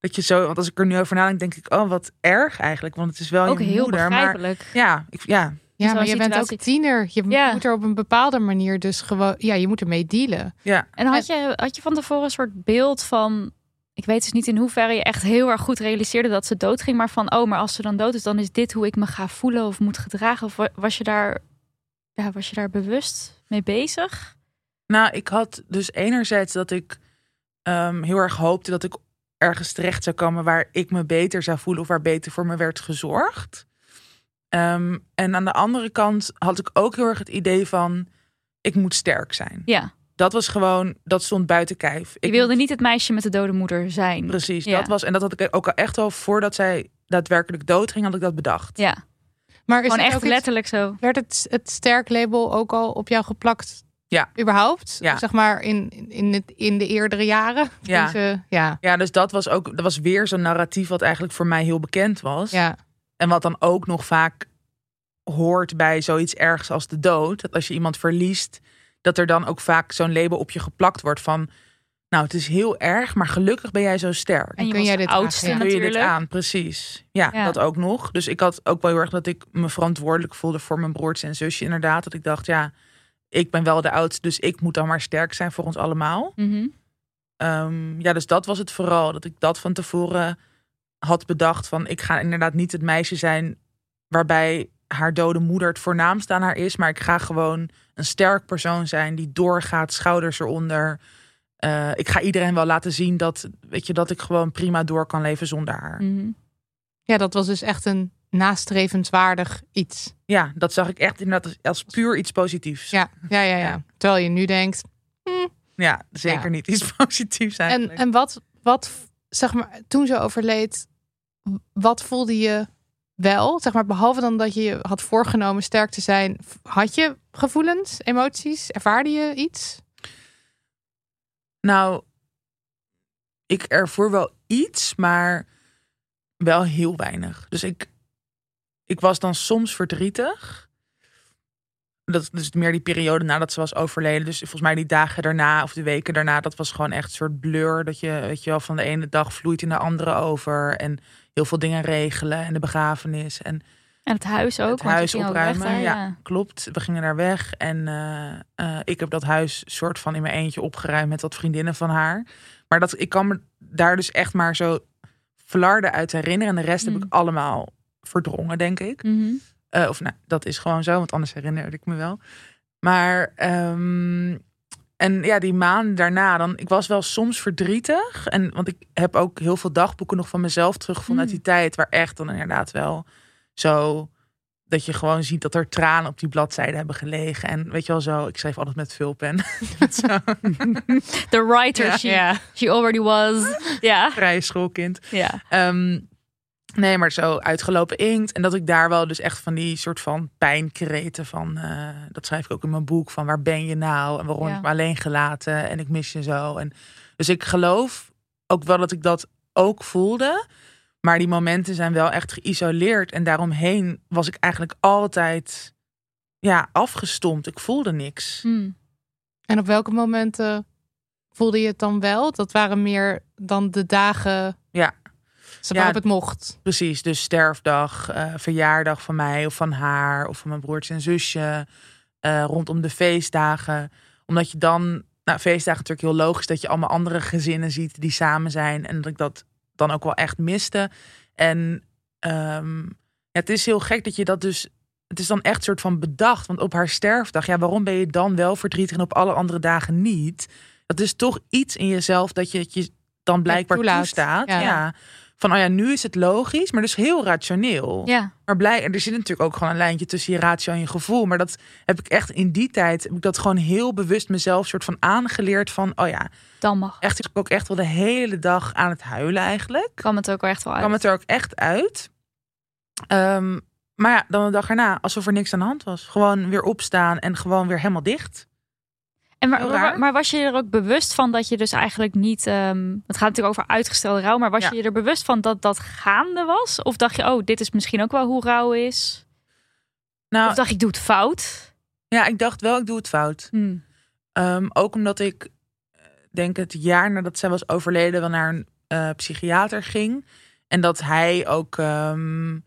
Dat je zo. Want als ik er nu over nadenk, denk ik, oh, wat erg eigenlijk. Want het is wel Ook je heel moeder. Maar ja, ik, ja, Ja, zo'n maar je bent ook tiener. Je Ja. moet er op een bepaalde manier dus gewoon... Ja, je moet ermee dealen. ja. En had je, had je van tevoren een soort beeld van... Ik weet dus niet in hoeverre je echt heel erg goed realiseerde dat ze doodging. Maar van, oh, maar als ze dan dood is, dan is dit hoe ik me ga voelen of moet gedragen. Of wa- was je daar, ja, was je daar bewust mee bezig? Nou, ik had dus enerzijds dat ik ehm, heel erg hoopte dat ik ergens terecht zou komen waar ik me beter zou voelen of waar beter voor me werd gezorgd. Ehm, en aan de andere kant had ik ook heel erg het idee van ik moet sterk zijn. Ja, Dat was gewoon, dat stond buiten kijf. je Ik wilde niet het meisje met de dode moeder zijn. Precies, Ja. dat was en dat had ik ook al echt al voordat zij daadwerkelijk doodging, had ik dat bedacht. Ja, Maar is gewoon het echt ook iets- letterlijk zo. werd het, het sterk label ook al op jou geplakt? Ja. Überhaupt? Ja. Zeg maar in, in, het, in de eerdere jaren? (laughs) Ja. Deze- ja. Ja, dus dat was ook, dat was weer zo'n narratief wat eigenlijk voor mij heel bekend was. Ja. En wat dan ook nog vaak hoort bij zoiets ergs als de dood. Dat als je iemand verliest, dat er dan ook vaak zo'n label op je geplakt wordt van... Nou, het is heel erg, maar gelukkig ben jij zo sterk. En je kun jij de dit oudste ja. Kun je dit aan, precies. Ja, Ja. dat ook nog. Dus ik had ook wel heel erg dat ik me verantwoordelijk voelde voor mijn broertje en zusje. Inderdaad, dat ik dacht, ja, ik ben wel de oudste, dus ik moet dan maar sterk zijn voor ons allemaal. Mhm. Ehm, ja, dus dat was het vooral. Dat ik dat van tevoren had bedacht van ik ga inderdaad niet het meisje zijn waarbij haar dode moeder het voornaamst aan haar is, maar ik ga gewoon een sterk persoon zijn die doorgaat, schouders eronder. Eh, ik ga iedereen wel laten zien dat, weet je, dat ik gewoon prima door kan leven zonder haar. Mhm. ja, dat was dus echt een nastrevenswaardig iets. Ja, dat zag ik echt inderdaad als, als puur iets positiefs. Ja, ja, ja, ja. Terwijl je nu denkt... Ja, zeker Ja. niet iets (laughs) positiefs En, eigenlijk. en wat, wat, zeg maar, toen ze overleed, wat voelde je wel? Zeg maar, behalve dan dat je je had voorgenomen sterk te zijn, had je gevoelens, emoties? Ervaarde je iets? Nou, ik ervoer wel iets, maar wel heel weinig. Dus ik, ik was dan soms verdrietig. Dat dus meer die periode nadat ze was overleden. Dus volgens mij die dagen daarna of de weken daarna, dat was gewoon echt een soort blur. Dat je, weet je wel, van de ene dag vloeit in de andere over. En heel veel dingen regelen en de begrafenis. En En het huis ook. het huis opruimen. daar, ja, klopt. We gingen daar weg. En eh, eh, ik heb dat huis soort van in mijn eentje opgeruimd met wat vriendinnen van haar. Maar dat, ik kan me daar dus echt maar zo flarden uit herinneren. En de rest Mm. heb ik allemaal verdrongen, denk ik. Mhm. Eh, of nou, dat is gewoon zo, want anders herinnerde ik me wel. Maar, ehm, en ja, die maanden daarna, dan, ik was wel soms verdrietig. En, want ik heb ook heel veel dagboeken nog van mezelf teruggevonden Mm. uit die tijd. Waar echt dan inderdaad wel zo, dat je gewoon ziet dat er tranen op die bladzijden hebben gelegen. En weet je wel zo, ik schreef altijd met vulpen. (laughs) (laughs) The writer Ja. she, she already was. Ja. vrije schoolkind. ja. Ehm, nee, maar zo uitgelopen inkt. En dat ik daar wel dus echt van die soort van pijnkreten van... eh, dat schrijf ik ook in mijn boek, van waar ben je nou? En waarom Ja. heb ik me alleen gelaten? En ik mis je zo. En, dus ik geloof ook wel dat ik dat ook voelde. Maar die momenten zijn wel echt geïsoleerd. En daaromheen was ik eigenlijk altijd ja, afgestompt. Ik voelde niks. Hm. En op welke momenten voelde je het dan wel? Dat waren meer dan de dagen Ja. ze Ja. waarop het mocht. Precies, dus sterfdag, eh, verjaardag van mij of van haar of van mijn broertje en zusje. eh, rondom de feestdagen. Omdat je dan nou, feestdagen natuurlijk heel logisch dat je allemaal andere gezinnen ziet die samen zijn. En dat ik dat dan ook wel echt miste. En ja, het is heel gek dat je dat dus. Het is dan echt soort van bedacht. Want op haar sterfdag, ja, waarom ben je dan wel verdrietig en op alle andere dagen niet? Dat is toch iets in jezelf dat je het je dan blijkbaar toestaat. Ja. Ja. Van, oh ja, nu is het logisch, maar dus heel rationeel. Ja, Maar blij, er zit natuurlijk ook gewoon een lijntje tussen je ratio en je gevoel. Maar dat heb ik echt in die tijd, heb ik dat gewoon heel bewust mezelf soort van aangeleerd van, oh ja, dan mag. echt ik ook echt wel de hele dag aan het huilen eigenlijk. Kwam het ook wel echt wel uit. Kwam het er ook echt uit. Ehm, maar ja, dan de dag erna, alsof er niks aan de hand was. Gewoon weer opstaan en gewoon weer helemaal dicht. En maar, was je er ook bewust van dat je dus eigenlijk niet... ehm, het gaat natuurlijk over uitgestelde rouw. Maar was Ja. je er bewust van dat dat gaande was? Of dacht je, oh, dit is misschien ook wel hoe rouw is? Nou, Of dacht ik doe het fout? ja, ik dacht wel, ik doe het fout. Hm. Ehm, ook omdat ik eh, denk het jaar nadat zij was overleden wel naar een eh, psychiater ging. En dat hij ook, ehm,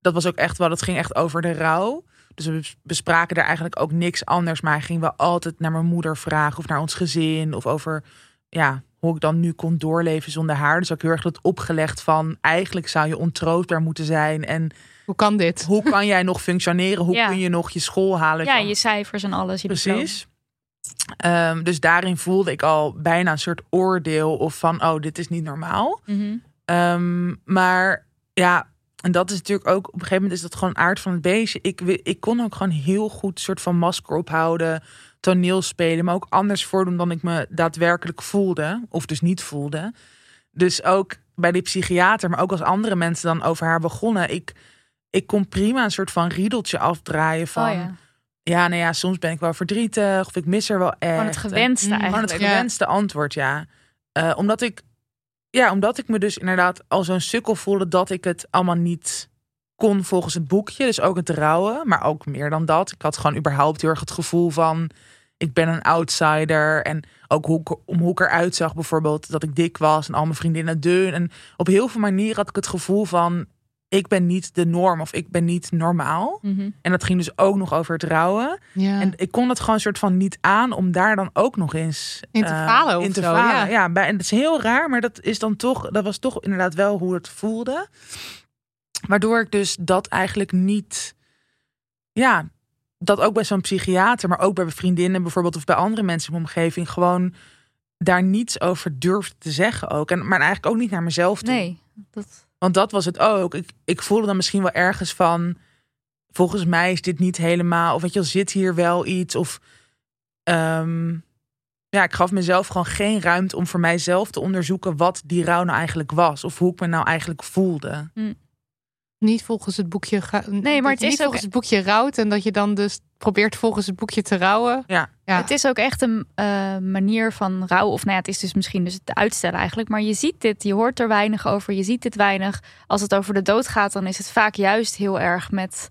dat was ook echt wel, dat ging echt over de rouw. Dus we bes- bespraken daar eigenlijk ook niks anders. Maar hij ging wel altijd naar mijn moeder vragen of naar ons gezin. Of over, ja, hoe ik dan nu kon doorleven zonder haar. Dus ook heel erg dat opgelegd van, eigenlijk zou je ontroostbaar moeten zijn. En Hoe kan dit? (laughs) hoe kan jij nog functioneren? Hoe Ja. kun je nog je school halen? Ja, je cijfers en alles. Je. Precies. Ehm, dus daarin voelde ik al bijna een soort oordeel of van, oh, dit is niet normaal. Mhm. Ehm, maar ja, en dat is natuurlijk ook, op een gegeven moment is dat gewoon aard van het beestje. Ik, ik kon ook gewoon heel goed soort van masker ophouden, toneel spelen, maar ook anders voordoen dan ik me daadwerkelijk voelde, of dus niet voelde. Dus ook bij die psychiater, maar ook als andere mensen dan over haar begonnen, ik, ik kon prima een soort van riedeltje afdraaien van, oh ja. ja, nou ja, soms ben ik wel verdrietig of ik mis er wel echt. Gewoon het gewenste Mm, eigenlijk. het gewenste antwoord, ja. Eh, omdat ik, ja, omdat ik me dus inderdaad al zo'n sukkel voelde dat ik het allemaal niet kon volgens het boekje. Dus ook het rouwen, maar ook meer dan dat. Ik had gewoon überhaupt heel erg het gevoel van, ik ben een outsider. En ook hoe, ik- om hoe ik eruit zag bijvoorbeeld, dat ik dik was en al mijn vriendinnen dun. En op heel veel manieren had ik het gevoel van, ik ben niet de norm of ik ben niet normaal. Mhm. En dat ging dus ook nog over het rouwen. Ja. En ik kon het gewoon soort van niet aan om daar dan ook nog eens In te eh, falen of in te zo, falen. ja. Ja, en dat is heel raar, maar dat is dan toch, dat was toch inderdaad wel hoe het voelde. Waardoor ik dus dat eigenlijk niet, ja, dat ook bij zo'n psychiater, maar ook bij vriendinnen bijvoorbeeld of bij andere mensen in mijn omgeving gewoon daar niets over durfde te zeggen ook. En, maar eigenlijk ook niet naar mezelf toe. Nee, dat... Want dat was het ook. Ik, ik voelde dan misschien wel ergens van. Volgens mij is dit niet helemaal. Of weet je, wel, zit hier wel iets. Of. ehm, ja, ik gaf mezelf gewoon geen ruimte om voor mijzelf te onderzoeken wat die rouw nou eigenlijk was. Of hoe ik me nou eigenlijk voelde. Niet volgens het boekje. ga- Nee, maar het is niet ook- volgens het boekje rouwt en dat je dan dus probeert volgens het boekje te rouwen. Ja. Ja. Het is ook echt een eh, manier van rouw. Of nou ja, het is dus misschien dus het uitstellen eigenlijk. Maar je ziet dit, je hoort er weinig over. Je ziet dit weinig. Als het over de dood gaat, dan is het vaak juist heel erg met,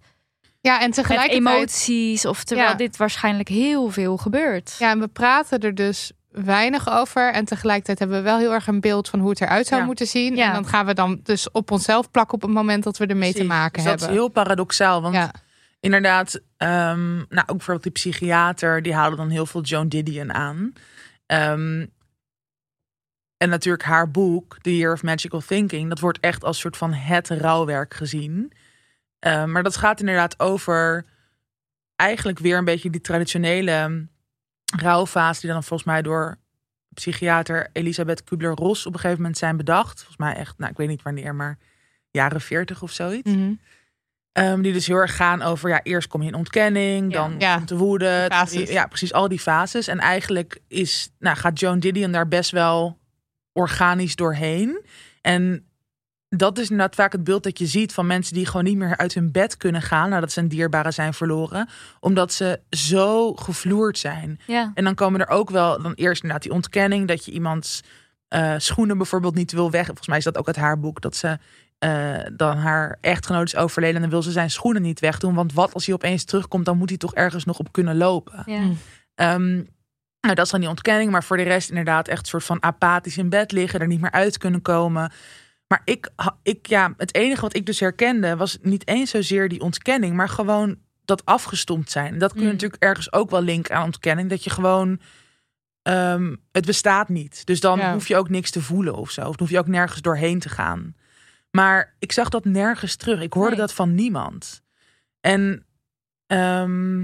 ja, en met tegelijkertijd. emoties. Of terwijl Ja. dit waarschijnlijk heel veel gebeurt. Ja, en we praten er dus weinig over. En tegelijkertijd hebben we wel heel erg een beeld van hoe het eruit zou Ja. moeten zien. Ja. En dan gaan we dan dus op onszelf plakken op het moment dat we ermee te maken Dus dat hebben. is heel paradoxaal. Want ja. inderdaad, ehm, nou, ook bijvoorbeeld die psychiater, die haalde dan heel veel Joan Didion aan. Ehm, en natuurlijk haar boek, The Year of Magical Thinking, dat wordt echt als soort van het rouwwerk gezien. Ehm, maar dat gaat inderdaad over eigenlijk weer een beetje die traditionele rouwfase, die dan volgens mij door psychiater Elisabeth Kubler-Ross op een gegeven moment zijn bedacht. Volgens mij echt, nou ik weet niet wanneer, maar jaren 40 of zoiets. Mhm. Ehm, die dus heel erg gaan over, ja, eerst kom je in ontkenning, Ja. dan Ja. komt de woede. Fases. Ja, precies, al die fases. En eigenlijk is, nou, gaat Joan Didion daar best wel organisch doorheen. En dat is inderdaad vaak het beeld dat je ziet van mensen die gewoon niet meer uit hun bed kunnen gaan nadat ze een dierbare zijn verloren, omdat ze zo gevloerd zijn. Ja. En dan komen er ook wel, dan eerst inderdaad die ontkenning dat je iemands eh, schoenen bijvoorbeeld niet wil weg. Volgens mij is dat ook uit haar boek, dat ze eh, dan haar echtgenoot is overleden en dan wil ze zijn schoenen niet wegdoen. Want wat als hij opeens terugkomt, dan moet hij toch ergens nog op kunnen lopen. Ja. Mm. Ehm, nou, dat is dan die ontkenning, maar voor de rest inderdaad echt een soort van apathisch in bed liggen, er niet meer uit kunnen komen. Maar ik, ik, ja, het enige wat ik dus herkende was niet eens zozeer die ontkenning, maar gewoon dat afgestompt zijn. Dat kun je Mm. natuurlijk ergens ook wel linken aan ontkenning. Dat je gewoon ehm, het bestaat niet. Dus dan Ja. hoef je ook niks te voelen of zo. Of dan hoef je ook nergens doorheen te gaan. Maar ik zag dat nergens terug. Ik hoorde Nee. dat van niemand. En ehm,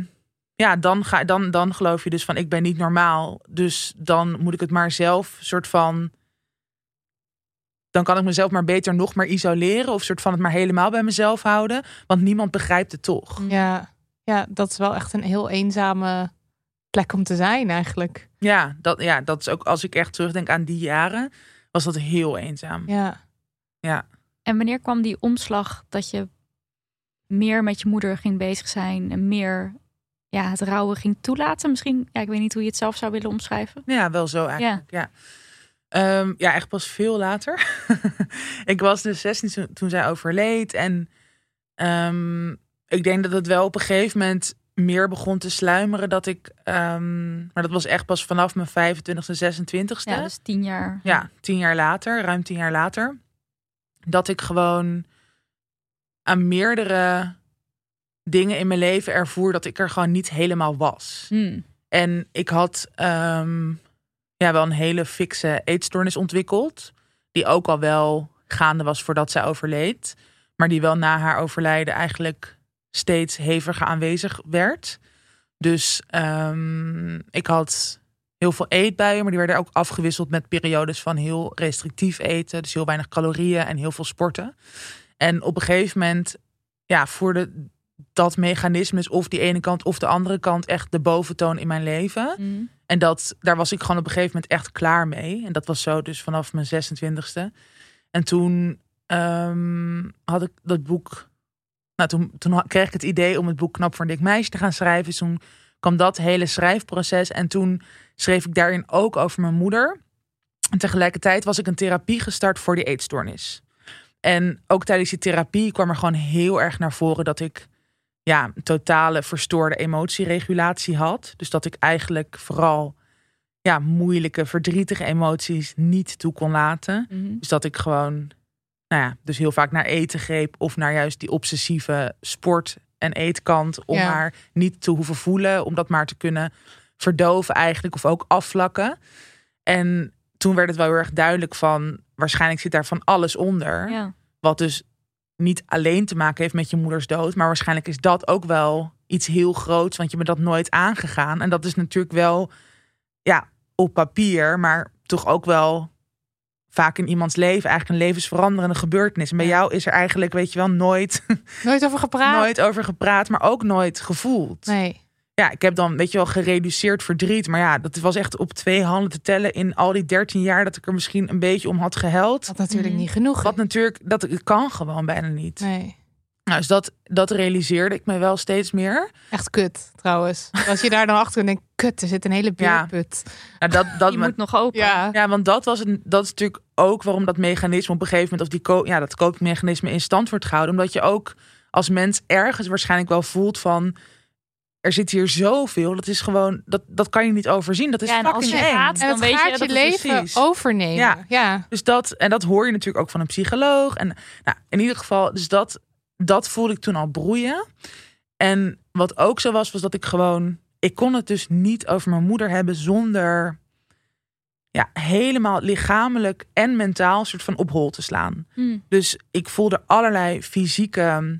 ja, dan, ga, dan, dan geloof je dus van ik ben niet normaal. Dus dan moet ik het maar zelf soort van. Dan kan ik mezelf maar beter nog maar isoleren. Of soort van het maar helemaal bij mezelf houden. Want niemand begrijpt het toch. Ja. ja, dat is wel echt een heel eenzame plek om te zijn eigenlijk. Ja, dat, ja, dat is ook als ik echt terugdenk aan die jaren. Was dat heel eenzaam. Ja. En wanneer kwam die omslag dat je meer met je moeder ging bezig zijn en meer ja, het rouwen ging toelaten? Misschien, ja, ik weet niet hoe je het zelf zou willen omschrijven. Ja, wel zo eigenlijk. Ja, Ehm, ja echt pas veel later. (laughs) ik was dus 16 toen, zij overleed. En ehm, ik denk dat het wel op een gegeven moment meer begon te sluimeren. Dat ik, ehm, maar dat was echt pas vanaf mijn 25e, 26e. Ja, dus tien jaar. Ja, tien jaar later, ruim tien jaar later. Dat ik gewoon aan meerdere dingen in mijn leven ervoer dat ik er gewoon niet helemaal was. Hmm. En ik had ja, wel een hele fikse eetstoornis ontwikkeld. Die ook al wel gaande was voordat zij overleed. Maar die wel na haar overlijden eigenlijk steeds heviger aanwezig werd. Dus ehm, ik had heel veel eetbuien, maar die werden ook afgewisseld met periodes van heel restrictief eten. Dus heel weinig calorieën en heel veel sporten. En op een gegeven moment ja, voerde dat mechanisme is of die ene kant of de andere kant echt de boventoon in mijn leven. Hmm. En dat, daar was ik gewoon op een gegeven moment echt klaar mee. En dat was zo dus vanaf mijn 26e. En toen ehm, had ik dat boek... Nou, toen, toen kreeg ik het idee om het boek Knap voor een dik meisje te gaan schrijven. Dus toen kwam dat hele schrijfproces. En toen schreef ik daarin ook over mijn moeder. En tegelijkertijd was ik een therapie gestart voor die eetstoornis. En ook tijdens die therapie kwam er gewoon heel erg naar voren dat ik ja, totale verstoorde emotieregulatie had. Dus dat ik eigenlijk vooral ja, moeilijke, verdrietige emoties niet toe kon laten. Mhm. Dus dat ik gewoon, nou ja, dus heel vaak naar eten greep of naar juist die obsessieve sport- en eetkant om Ja. maar niet te hoeven voelen, om dat maar te kunnen verdoven eigenlijk of ook afvlakken. En toen werd het wel heel erg duidelijk van, waarschijnlijk zit daar van alles onder. Ja. Wat dus niet alleen te maken heeft met je moeders dood. Maar waarschijnlijk is dat ook wel iets heel groots. Want je bent dat nooit aangegaan. En dat is natuurlijk wel, ja, op papier. Maar toch ook wel vaak in iemands leven eigenlijk een levensveranderende gebeurtenis. En bij jou is er eigenlijk, weet je wel, nooit, Nooit over gepraat? (laughs) nooit over gepraat. Maar ook nooit gevoeld. Nee. Ja, ik heb dan, weet je wel, gereduceerd verdriet. Maar ja, dat was echt op twee handen te tellen in al die 13 jaar dat ik er misschien een beetje om had gehuild. Wat natuurlijk Mhm. niet genoeg. Wat natuurlijk, dat kan gewoon bijna niet. Nee. Nou, dus dat, dat realiseerde ik me wel steeds meer. Echt kut, trouwens. Als je daar dan achter denkt, kut, er zit een hele Ja. beerput. Nou, dat, dat (laughs) Je me- moet nog open. Ja. ja, want dat, was een, dat is natuurlijk ook waarom dat mechanisme op een gegeven moment, of die ko- ja, dat koopmechanisme in stand wordt gehouden. Omdat je ook als mens ergens waarschijnlijk wel voelt van. Er zit hier zoveel. Dat is gewoon. Dat, dat kan je niet overzien. Dat is Ja, en als fucking je eng. gaat, En dan weet gaat je dat het leven precies. overnemen. Ja. Ja. Dus dat, en dat hoor je natuurlijk ook van een psycholoog. En nou, in ieder geval, dus dat, dat voelde ik toen al broeien. En wat ook zo was, was dat ik gewoon, ik kon het dus niet over mijn moeder hebben zonder ja, helemaal lichamelijk en mentaal soort van op hol te slaan. Hmm. Dus ik voelde allerlei fysieke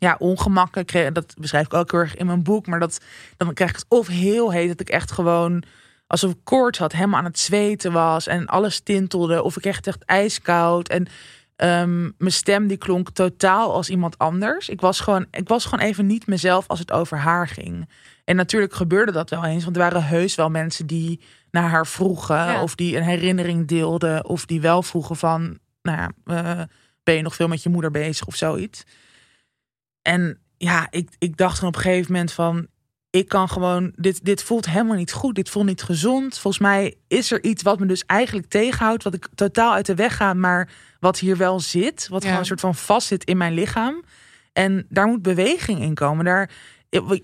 ja, ongemakken. Kreeg- Dat beschrijf ik ook heel erg in mijn boek. Maar dat, dan krijg ik het of heel heet dat ik echt gewoon alsof ik koorts had, helemaal aan het zweten was en alles tintelde. Of ik het echt ijskoud en ehm, mijn stem die klonk totaal als iemand anders. Ik was gewoon, ik was gewoon even niet mezelf als het over haar ging. En natuurlijk gebeurde dat wel eens, want er waren heus wel mensen die naar haar vroegen Ja. of die een herinnering deelden of die wel vroegen van, nou ja, eh, ben je nog veel met je moeder bezig of zoiets. En ja, ik, ik dacht gewoon op een gegeven moment van, ik kan gewoon, dit, dit voelt helemaal niet goed. Dit voelt niet gezond. Volgens mij is er iets wat me dus eigenlijk tegenhoudt, wat ik totaal uit de weg ga, maar wat hier wel zit, wat Ja. gewoon een soort van vast zit in mijn lichaam. En daar moet beweging in komen. Daar,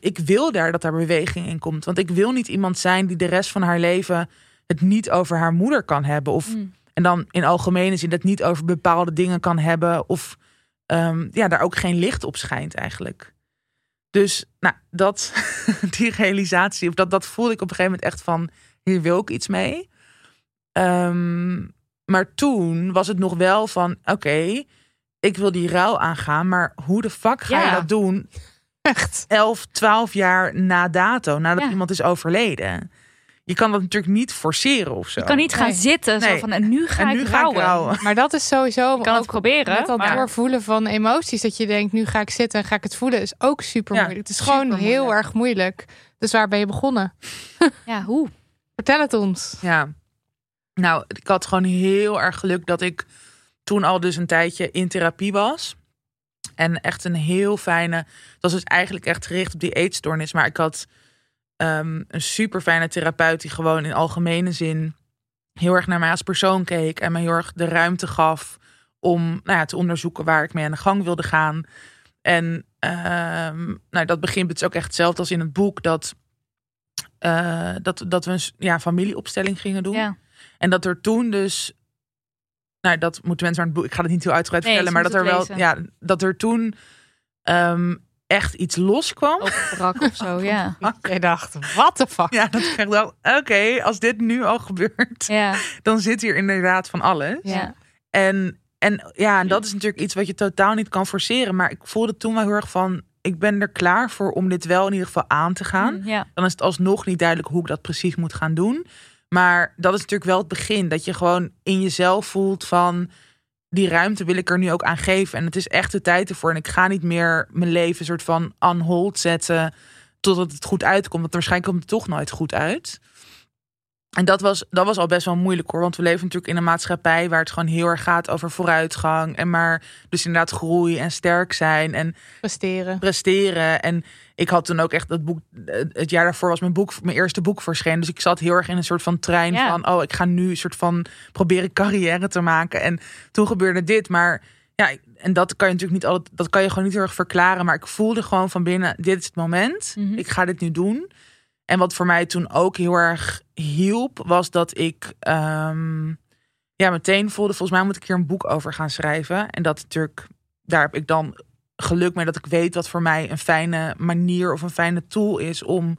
ik, wil daar dat daar beweging in komt. Want ik wil niet iemand zijn die de rest van haar leven het niet over haar moeder kan hebben. Of Hmm. en dan in algemene zin het niet over bepaalde dingen kan hebben. Of ehm, ja, daar ook geen licht op schijnt eigenlijk. Dus nou, dat, (laughs) die realisatie, of dat, dat voelde ik op een gegeven moment echt van... hier wil ik iets mee. Ehm, maar toen was het nog wel van, oké, ik wil die ruil aangaan, maar hoe de fuck ga je dat doen (laughs) Echt. 11, 12 jaar na dato, nadat Ja. iemand is overleden? Je kan dat natuurlijk niet forceren of zo. Je kan niet gaan Nee. zitten zo van en nu ga en ik nu rouwen. ga ik rouwen. Maar dat is sowieso Je kan het ook proberen. met dat maar- doorvoelen van emoties. Dat je denkt, nu ga ik zitten en ga ik het voelen. Is ook super Ja, moeilijk. Het is gewoon heel erg moeilijk. Dus waar ben je begonnen? (laughs) Ja, hoe? Vertel het ons. Ja. Nou, ik had gewoon heel erg geluk dat ik toen al dus een tijdje in therapie was. En echt een heel fijne. Dat was dus eigenlijk echt gericht op die eetstoornis. Maar ik had ehm, een super fijne therapeut die gewoon in algemene zin heel erg naar mij als persoon keek. En me heel erg de ruimte gaf om nou ja, te onderzoeken waar ik mee aan de gang wilde gaan. En ehm, nou, dat begint het is ook echt hetzelfde als in het boek. Dat, eh, dat, dat we een ja, familieopstelling gingen doen. Ja. En dat er toen dus. Nou, dat moeten mensen maar het boek. Ik ga het niet heel uitgebreid Nee, vertellen, maar dat er wel. Ja, dat er toen ehm, echt iets loskwam. Opbrak of zo, (laughs) ja. Je dacht, what the fuck? Ja, dat ik wel. Oké, als dit nu al gebeurt, Ja, (laughs) dan zit hier inderdaad van alles. ja. En, en ja, en dat is natuurlijk iets wat je totaal niet kan forceren. Maar ik voelde toen wel heel erg van. Ik ben er klaar voor om dit wel in ieder geval aan te gaan. Ja, dan is het alsnog niet duidelijk hoe ik dat precies moet gaan doen. Maar dat is natuurlijk wel het begin. Dat je gewoon in jezelf voelt van die ruimte wil ik er nu ook aan geven. En het is echt de tijd ervoor. En ik ga niet meer mijn leven soort van on hold zetten totdat het goed uitkomt. Want waarschijnlijk komt het toch nooit goed uit. En dat was, dat was al best wel moeilijk hoor. Want we leven natuurlijk in een maatschappij waar het gewoon heel erg gaat over vooruitgang. En maar dus inderdaad groei en sterk zijn. En Presteren. presteren. En ik had toen ook echt dat boek. eh, Het jaar daarvoor was mijn boek, mijn eerste boek verschenen. Dus ik zat heel erg in een soort van trein Ja. van. Oh, ik ga nu een soort van proberen carrière te maken. En toen gebeurde dit. Maar ja, en dat kan je natuurlijk niet altijd. Dat kan je gewoon niet heel erg verklaren. Maar ik voelde gewoon van binnen: dit is het moment. Mhm. Ik ga dit nu doen. En wat voor mij toen ook heel erg hielp, was dat ik. ehm, ja, meteen voelde, volgens mij moet ik hier een boek over gaan schrijven. En dat natuurlijk, daar heb ik dan geluk mee dat ik weet wat voor mij een fijne manier of een fijne tool is om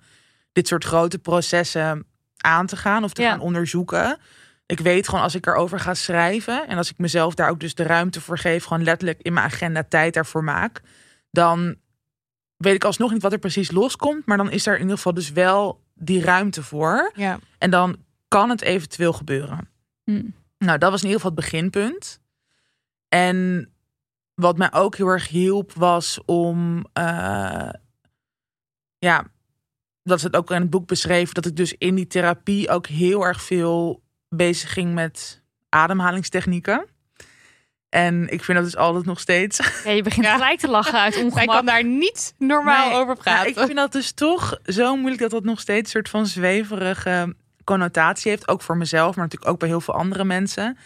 dit soort grote processen aan te gaan of te Ja. gaan onderzoeken. Ik weet gewoon als ik erover ga schrijven en als ik mezelf daar ook dus de ruimte voor geef, gewoon letterlijk in mijn agenda tijd daarvoor maak, dan weet ik alsnog niet wat er precies loskomt, maar dan is er in ieder geval dus wel die ruimte voor Ja. en dan kan het eventueel gebeuren. Hm. Nou, dat was in ieder geval het beginpunt. En wat mij ook heel erg hielp was om, eh, ja, dat is het ook in het boek beschreven, dat ik dus in die therapie ook heel erg veel bezig ging met ademhalingstechnieken. En ik vind dat dus altijd nog steeds. ja je begint (laughs) Ja. gelijk te lachen uit (laughs) ongemak. kan daar niet normaal Nee, over praten. ik vind dat dus toch zo moeilijk dat dat nog steeds een soort van zweverige connotatie heeft. Ook voor mezelf, maar natuurlijk ook bij heel veel andere mensen.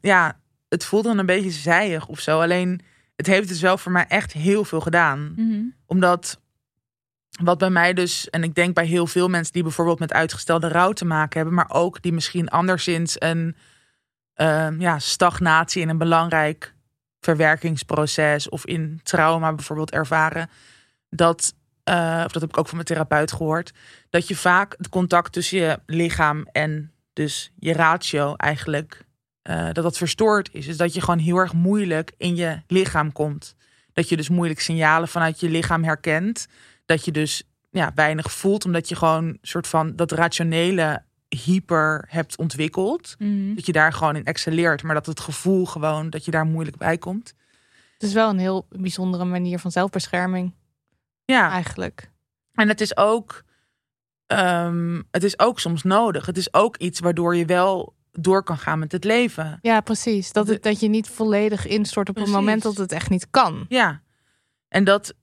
Ja, het voelt dan een beetje zijig of zo. Alleen, het heeft dus wel voor mij echt heel veel gedaan. Mhm. Omdat wat bij mij dus, en ik denk bij heel veel mensen die bijvoorbeeld met uitgestelde rouw te maken hebben, maar ook die misschien anderszins een ehm, ja, stagnatie in een belangrijk verwerkingsproces of in trauma bijvoorbeeld ervaren, dat, eh, of dat heb ik ook van mijn therapeut gehoord, dat je vaak het contact tussen je lichaam en dus je ratio eigenlijk, eh, dat dat verstoord is. Dus dat je gewoon heel erg moeilijk in je lichaam komt. Dat je dus moeilijk signalen vanuit je lichaam herkent. Dat je dus ja, weinig voelt, omdat je gewoon soort van dat rationele hyper hebt ontwikkeld. Mhm. Dat je daar gewoon in excelleert, maar dat het gevoel gewoon dat je daar moeilijk bij komt. Het is wel een heel bijzondere manier van zelfbescherming, Ja, eigenlijk. en het is ook, ehm, het is ook soms nodig. Het is ook iets waardoor je wel door kan gaan met het leven. Ja, precies. Dat, het, dat je niet volledig instort op Precies. het moment dat het echt niet kan. Ja, en dat,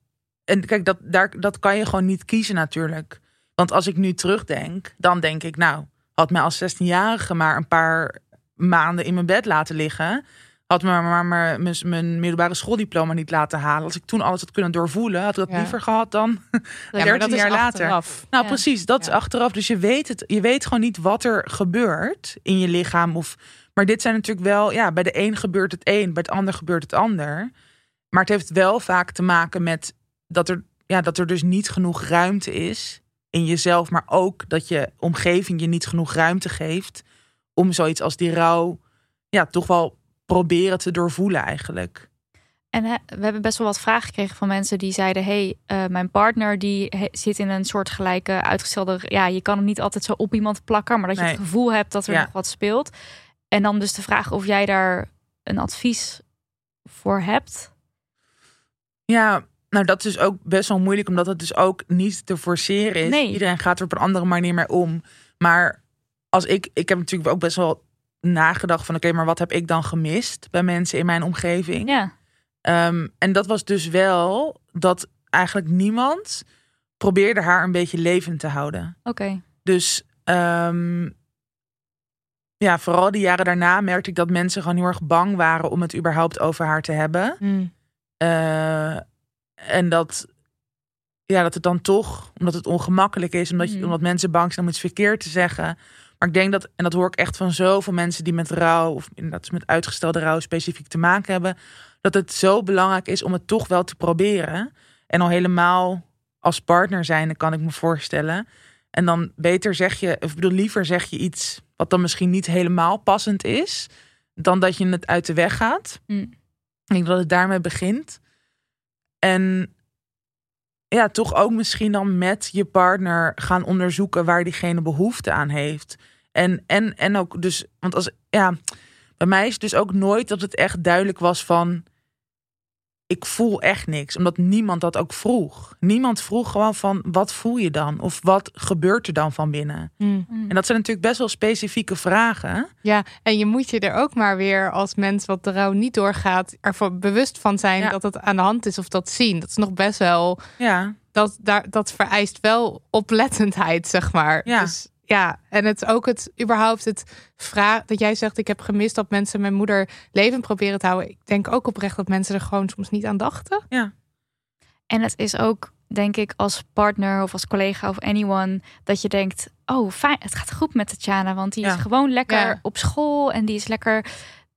en kijk, dat, daar, dat kan je gewoon niet kiezen natuurlijk. Want als ik nu terugdenk, dan denk ik, nou, had mij als 16-jarige maar een paar maanden in mijn bed laten liggen. Had me maar, mijn, mijn middelbare schooldiploma niet laten halen. Als ik toen alles had kunnen doorvoelen, had ik dat Ja. liever gehad dan. Ja, maar (laughs) 13 dat is jaar later. achteraf. Nou, Ja. precies, dat is achteraf. Dus je weet het, je weet gewoon niet wat er gebeurt in je lichaam. Of, maar dit zijn natuurlijk wel, ja, bij de een gebeurt het een, bij het ander gebeurt het ander. Maar het heeft wel vaak te maken met dat er, ja, dat er dus niet genoeg ruimte is in jezelf, maar ook dat je omgeving je niet genoeg ruimte geeft om zoiets als die rouw, ja, toch wel proberen te doorvoelen eigenlijk. En we hebben best wel wat vragen gekregen van mensen die zeiden: hey, eh, mijn partner die zit in een soort gelijke uitgestelde. Ja, je kan hem niet altijd zo op iemand plakken, maar dat je Nee. het gevoel hebt dat er Ja. nog wat speelt. En dan dus de vraag of jij daar een advies voor hebt. Ja, nou dat is ook best wel moeilijk, omdat het dus ook niet te forceren is. Nee. Iedereen gaat er op een andere manier mee om. Maar als ik, ik heb natuurlijk ook best wel nagedacht van, oké, maar wat heb ik dan gemist bij mensen in mijn omgeving? Ja, Ehm, en dat was dus wel dat eigenlijk niemand probeerde haar een beetje levend te houden. oké. Dus ehm, ja, vooral die jaren daarna merkte ik dat mensen gewoon heel erg bang waren om het überhaupt over haar te hebben. Mm. Eh, en dat, ja, dat het dan toch, omdat het ongemakkelijk is, omdat, je, Mhm. omdat mensen bang zijn om iets verkeerd te zeggen. Maar ik denk dat, en dat hoor ik echt van zoveel mensen die met rouw, of inderdaad met uitgestelde rouw specifiek te maken hebben, dat het zo belangrijk is om het toch wel te proberen. En al helemaal als partner zijn, kan ik me voorstellen. En dan beter zeg je, of ik bedoel, liever zeg je iets wat dan misschien niet helemaal passend is, dan dat je het uit de weg gaat. Mm. Ik denk dat het daarmee begint. En ja, toch ook misschien dan met je partner gaan onderzoeken waar diegene behoefte aan heeft. En, en, en ook dus, want als ja, bij mij is het dus ook nooit dat het echt duidelijk was van. Ik voel echt niks, omdat niemand dat ook vroeg. Niemand vroeg gewoon van wat voel je dan? Of wat gebeurt er dan van binnen? Mm. En dat zijn natuurlijk best wel specifieke vragen. Ja, en je moet je er ook maar weer als mens wat de rouw niet doorgaat, ervoor bewust van zijn Ja. dat het aan de hand is of dat zien. Dat is nog best wel, Ja, dat, daar, dat vereist wel oplettendheid, zeg maar. Ja. Dus ja, en het ook het überhaupt het vraag dat jij zegt, ik heb gemist dat mensen mijn moeder levend proberen te houden. Ik denk ook oprecht dat mensen er gewoon soms niet aan dachten. En het is ook, denk ik, als partner of als collega of anyone, dat je denkt: oh, fijn, het gaat goed met Tatjana, want die Ja. is gewoon lekker Ja. op school en die is lekker.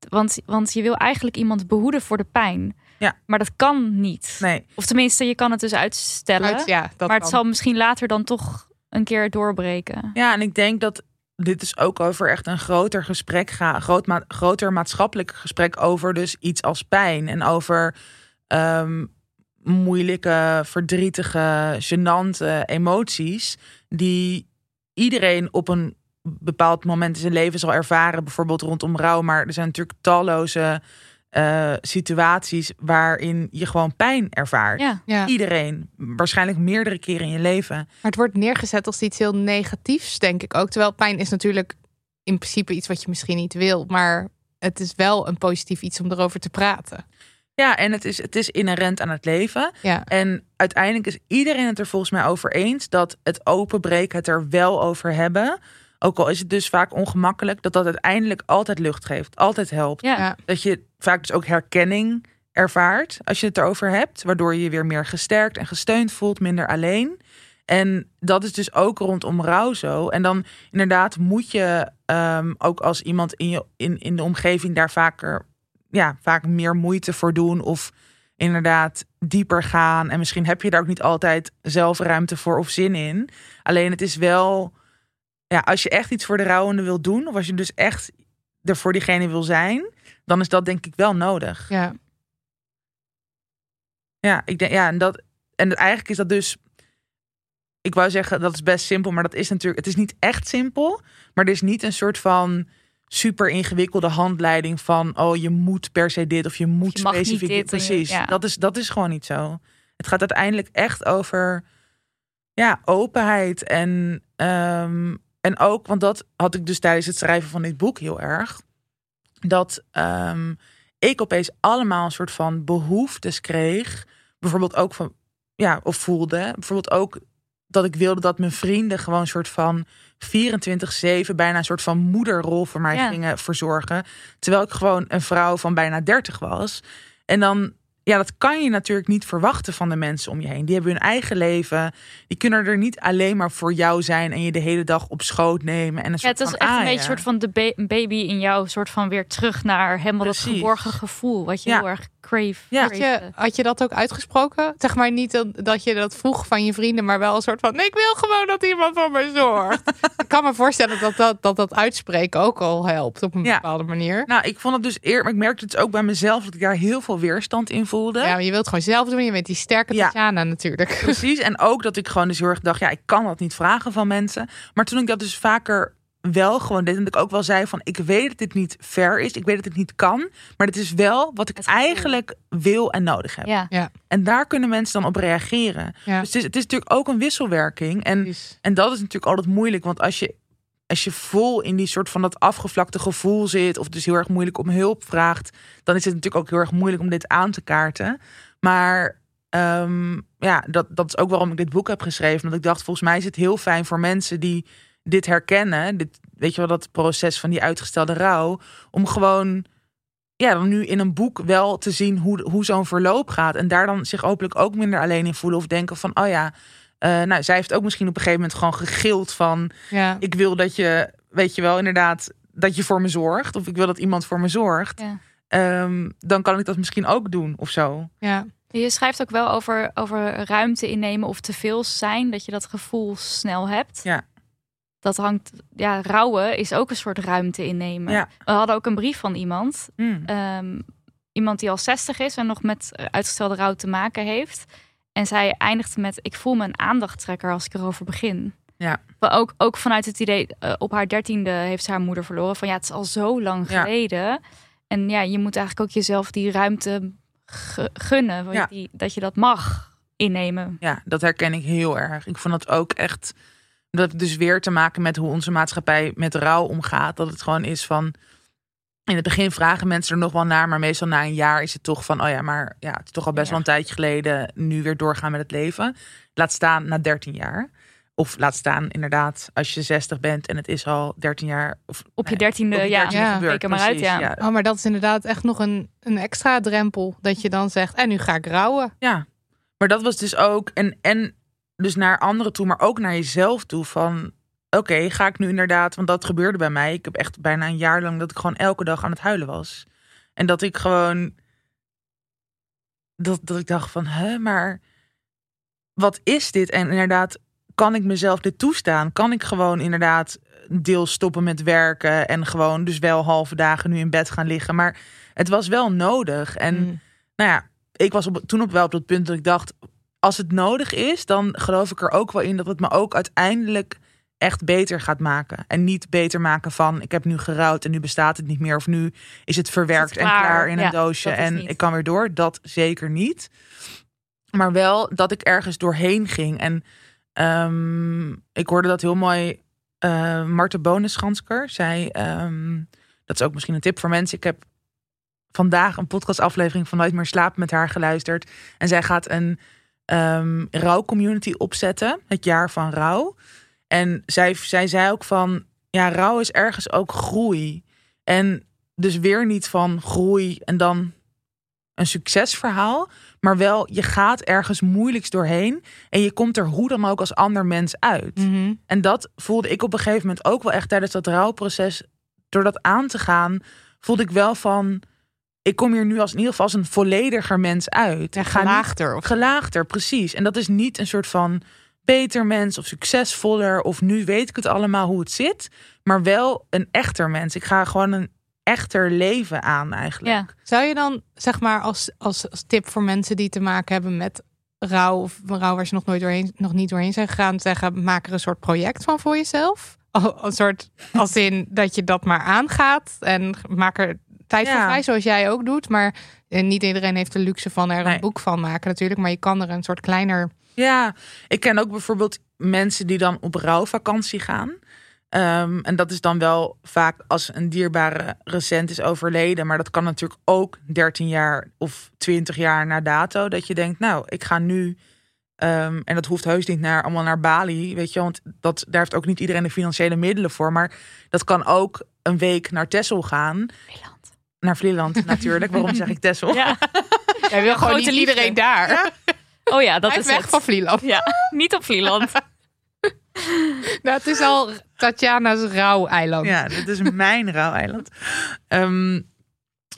Want, want je wil eigenlijk iemand behoeden voor de pijn. Ja. Maar dat kan niet. nee. Of tenminste, je kan het dus uitstellen. Uit, ja, dat maar het kan. zal misschien later dan toch een keer doorbreken. Ja, en ik denk dat dit is ook over echt een groter gesprek gaat. Groot ma groter maatschappelijk gesprek over dus iets als pijn. En over ehm, moeilijke, verdrietige, gênante emoties. Die iedereen op een bepaald moment in zijn leven zal ervaren. Bijvoorbeeld rondom rouw. Maar er zijn natuurlijk talloze eh, situaties waarin je gewoon pijn ervaart. Ja. Ja. Iedereen. Waarschijnlijk meerdere keren in je leven. Maar het wordt neergezet als iets heel negatiefs, denk ik ook. Terwijl pijn is natuurlijk in principe iets wat je misschien niet wil. Maar het is wel een positief iets om erover te praten. Ja, en het is, het is inherent aan het leven. Ja, En uiteindelijk is iedereen het er volgens mij over eens dat het openbreken, het er wel over hebben, ook al is het dus vaak ongemakkelijk, dat dat uiteindelijk altijd lucht geeft, altijd helpt. Ja. Dat je vaak dus ook herkenning ervaart als je het erover hebt, waardoor je je weer meer gesterkt en gesteund voelt, minder alleen. En dat is dus ook rondom rouw zo. En dan inderdaad moet je ehm, ook als iemand in, je, in, in de omgeving daar vaker, ja, vaak meer moeite voor doen. Of inderdaad dieper gaan. En misschien heb je daar ook niet altijd zelf ruimte voor of zin in. Alleen het is wel, ja, als je echt iets voor de rouwende wil doen, of als je dus echt er voor diegene wil zijn, dan is dat denk ik wel nodig. ja. Ja, ik denk, ja, en dat, en eigenlijk is dat dus, ik wou zeggen dat is best simpel, maar dat is natuurlijk, het is niet echt simpel, maar er is niet een soort van super ingewikkelde handleiding van, oh, je moet per se dit of je moet Je specifiek dit je- Precies, ja. dat is, dat is gewoon niet zo. Het gaat uiteindelijk echt over, ja, openheid en, ehm, en ook, want dat had ik dus tijdens het schrijven van dit boek heel erg, dat ehm, ik opeens allemaal een soort van behoeftes kreeg bijvoorbeeld ook van, ja, of voelde. Bijvoorbeeld ook dat ik wilde dat mijn vrienden gewoon een soort van 24-7 bijna een soort van moederrol voor mij Ja. gingen verzorgen. Terwijl ik gewoon een vrouw van bijna 30 was. En dan, ja, dat kan je natuurlijk niet verwachten van de mensen om je heen. Die hebben hun eigen leven. Die kunnen er niet alleen maar voor jou zijn en je de hele dag op schoot nemen. En een Ja, soort het is echt een beetje een soort van de ba- baby in jou, soort van weer terug naar helemaal dat Precies. geborgen gevoel, wat je Ja. heel erg crave. Ja. Had je, had je dat ook uitgesproken? Zeg maar niet dat, dat je dat vroeg van je vrienden, maar wel een soort van: nee, ik wil gewoon dat iemand voor me zorgt. (laughs) ik kan me voorstellen dat dat, dat dat uitspreken ook al helpt op een Ja. bepaalde manier. Nou, ik vond het dus eer, maar ik merkte het ook bij mezelf dat ik daar heel veel weerstand in voelde. Ja, maar je wilt gewoon zelf doen. Je bent die sterke Ja. Tatjana natuurlijk. Precies. En ook dat ik gewoon dus heel erg dacht, ja, ik kan dat niet vragen van mensen. Maar toen ik dat dus vaker wel gewoon deed, en dat ik ook wel zei van, ik weet dat dit niet fair is, ik weet dat dit niet kan, maar dit is wel wat ik Het eigenlijk wil en nodig heb. Ja, En daar kunnen mensen dan op reageren. Ja. Dus het is, het is natuurlijk ook een wisselwerking. En. En dat is natuurlijk altijd moeilijk, want als je, als je vol in die soort van dat afgevlakte gevoel zit, of dus heel erg moeilijk om hulp vraagt, dan is het natuurlijk ook heel erg moeilijk om dit aan te kaarten. Maar ehm, ja, dat, dat is ook waarom ik dit boek heb geschreven. Want ik dacht, volgens mij is het heel fijn voor mensen die dit herkennen, dit, weet je wel, dat proces van die uitgestelde rouw, om gewoon ja, dan nu in een boek wel te zien hoe, hoe zo'n verloop gaat. En daar dan zich hopelijk ook minder alleen in voelen of denken van, oh ja, eh, nou, zij heeft ook misschien op een gegeven moment gewoon gegild van... Ja. ik wil dat je, weet je wel, inderdaad... dat je voor me zorgt. Of ik wil dat iemand voor me zorgt. Ja. Ehm, dan kan ik dat misschien ook doen of zo. Ja. Je schrijft ook wel over, over ruimte innemen of te veel zijn, dat je dat gevoel snel hebt. Ja. Dat hangt, ja, rouwen is ook een soort ruimte innemen. Ja. We hadden ook een brief van iemand, Hmm. ehm, iemand die al 60 is en nog met uitgestelde rouw te maken heeft. En zij eindigde met: Ik voel me een aandachttrekker als ik erover begin. Ja. Maar ook, ook vanuit het idee, eh, op haar dertiende heeft ze haar moeder verloren. Van ja, het is al zo lang Ja. geleden. En ja, je moet eigenlijk ook jezelf die ruimte gu- gunnen. Ja. Die, dat je dat mag innemen. Ja, dat herken ik heel erg. Ik vond het ook echt. Dat heeft dus weer te maken met hoe onze maatschappij met rouw omgaat. Dat het gewoon is van. In het begin vragen mensen er nog wel naar, maar meestal na een jaar is het toch van: oh ja, maar ja, het is toch al best Ja. wel een tijdje geleden. Nu weer doorgaan met het leven. Laat staan na 13 jaar. Of laat staan inderdaad als je 60 bent en het is al 13 jaar. Of Op je nee, dertiende, je ja, 13e Ja. gebeurd, Reken maar uit, ja. Oh, maar dat is inderdaad echt nog een, een extra drempel. Dat je dan zegt, en nu ga ik rouwen. Ja, maar dat was dus ook en en dus naar anderen toe, maar ook naar jezelf toe van oké, ga ik nu inderdaad, want dat gebeurde bij mij. Ik heb echt bijna een jaar lang dat ik gewoon elke dag aan het huilen was. En dat ik gewoon dat dat ik dacht van, hè, maar wat is dit? En inderdaad, kan ik mezelf dit toestaan? Kan ik gewoon inderdaad deels stoppen met werken en gewoon dus wel halve dagen nu in bed gaan liggen? Maar het was wel nodig en Mm. nou ja, ik was op, toen op wel op dat punt dat ik dacht, als het nodig is, dan geloof ik er ook wel in dat het me ook uiteindelijk echt beter gaat maken. En niet beter maken van, ik heb nu gerouwd en nu bestaat het niet meer. Of nu is het verwerkt en klaar? klaar in een doosje en niet. ik kan weer door. Dat zeker niet. Maar wel dat ik ergens doorheen ging. En ehm, ik hoorde dat heel mooi. Uh, Marten Bonenschansker zei, ehm, dat is ook misschien een tip voor mensen. Ik heb vandaag een podcastaflevering van Nooit meer slapen met haar geluisterd. En zij gaat een ehm rouwcommunity opzetten. Het jaar van rouw. En zij, zij zei ook van, ja, rouw is ergens ook groei. En dus weer niet van groei en dan een succesverhaal. Maar wel, je gaat ergens moeilijks doorheen. En je komt er hoe dan ook als ander mens uit. Mhm. En dat voelde ik op een gegeven moment ook wel echt tijdens dat rouwproces. Door dat aan te gaan, voelde ik wel van... Ik kom hier nu als in ieder geval als een vollediger mens uit. Ja, Ik ga niet- gelaagder. Of... Gelaagder, precies. En dat is niet een soort van beter mens of succesvoller of nu weet ik het allemaal hoe het zit, maar wel een echter mens. Ik ga gewoon een echter leven aan eigenlijk. Ja. Zou je dan, zeg maar, als, als, als tip voor mensen die te maken hebben met rouw of rouw waar ze nog nooit doorheen, nog niet doorheen zijn gegaan, zeggen: maak er een soort project van voor jezelf? Oh, Een soort, als in dat je dat maar aangaat en maak er tijd voor vrij, zoals jij ook doet. Maar eh, niet iedereen heeft de luxe van er Nee. een boek van maken, natuurlijk. Maar je kan er een soort kleiner. Ja, ik ken ook bijvoorbeeld mensen die dan op rouwvakantie gaan. Ehm, en dat is dan wel vaak als een dierbare recent is overleden. Maar dat kan natuurlijk ook 13 jaar of 20 jaar na dato. Dat je denkt, nou, ik ga nu. ehm, en dat hoeft heus niet naar, allemaal naar Bali, weet je. Want dat, daar heeft ook niet iedereen de financiële middelen voor. Maar dat kan ook een week naar Texel gaan. Naar Vlieland natuurlijk. Waarom zeg ik Texel? Ja. Hij wil gewoon grote niet liefde. iedereen daar. Oh ja, dat Hij is weg het. van Vlieland. Ja, niet op Vlieland. (laughs) Nou, het is al Tatjana's rouweiland. Ja, dit is mijn rouweiland. Ehm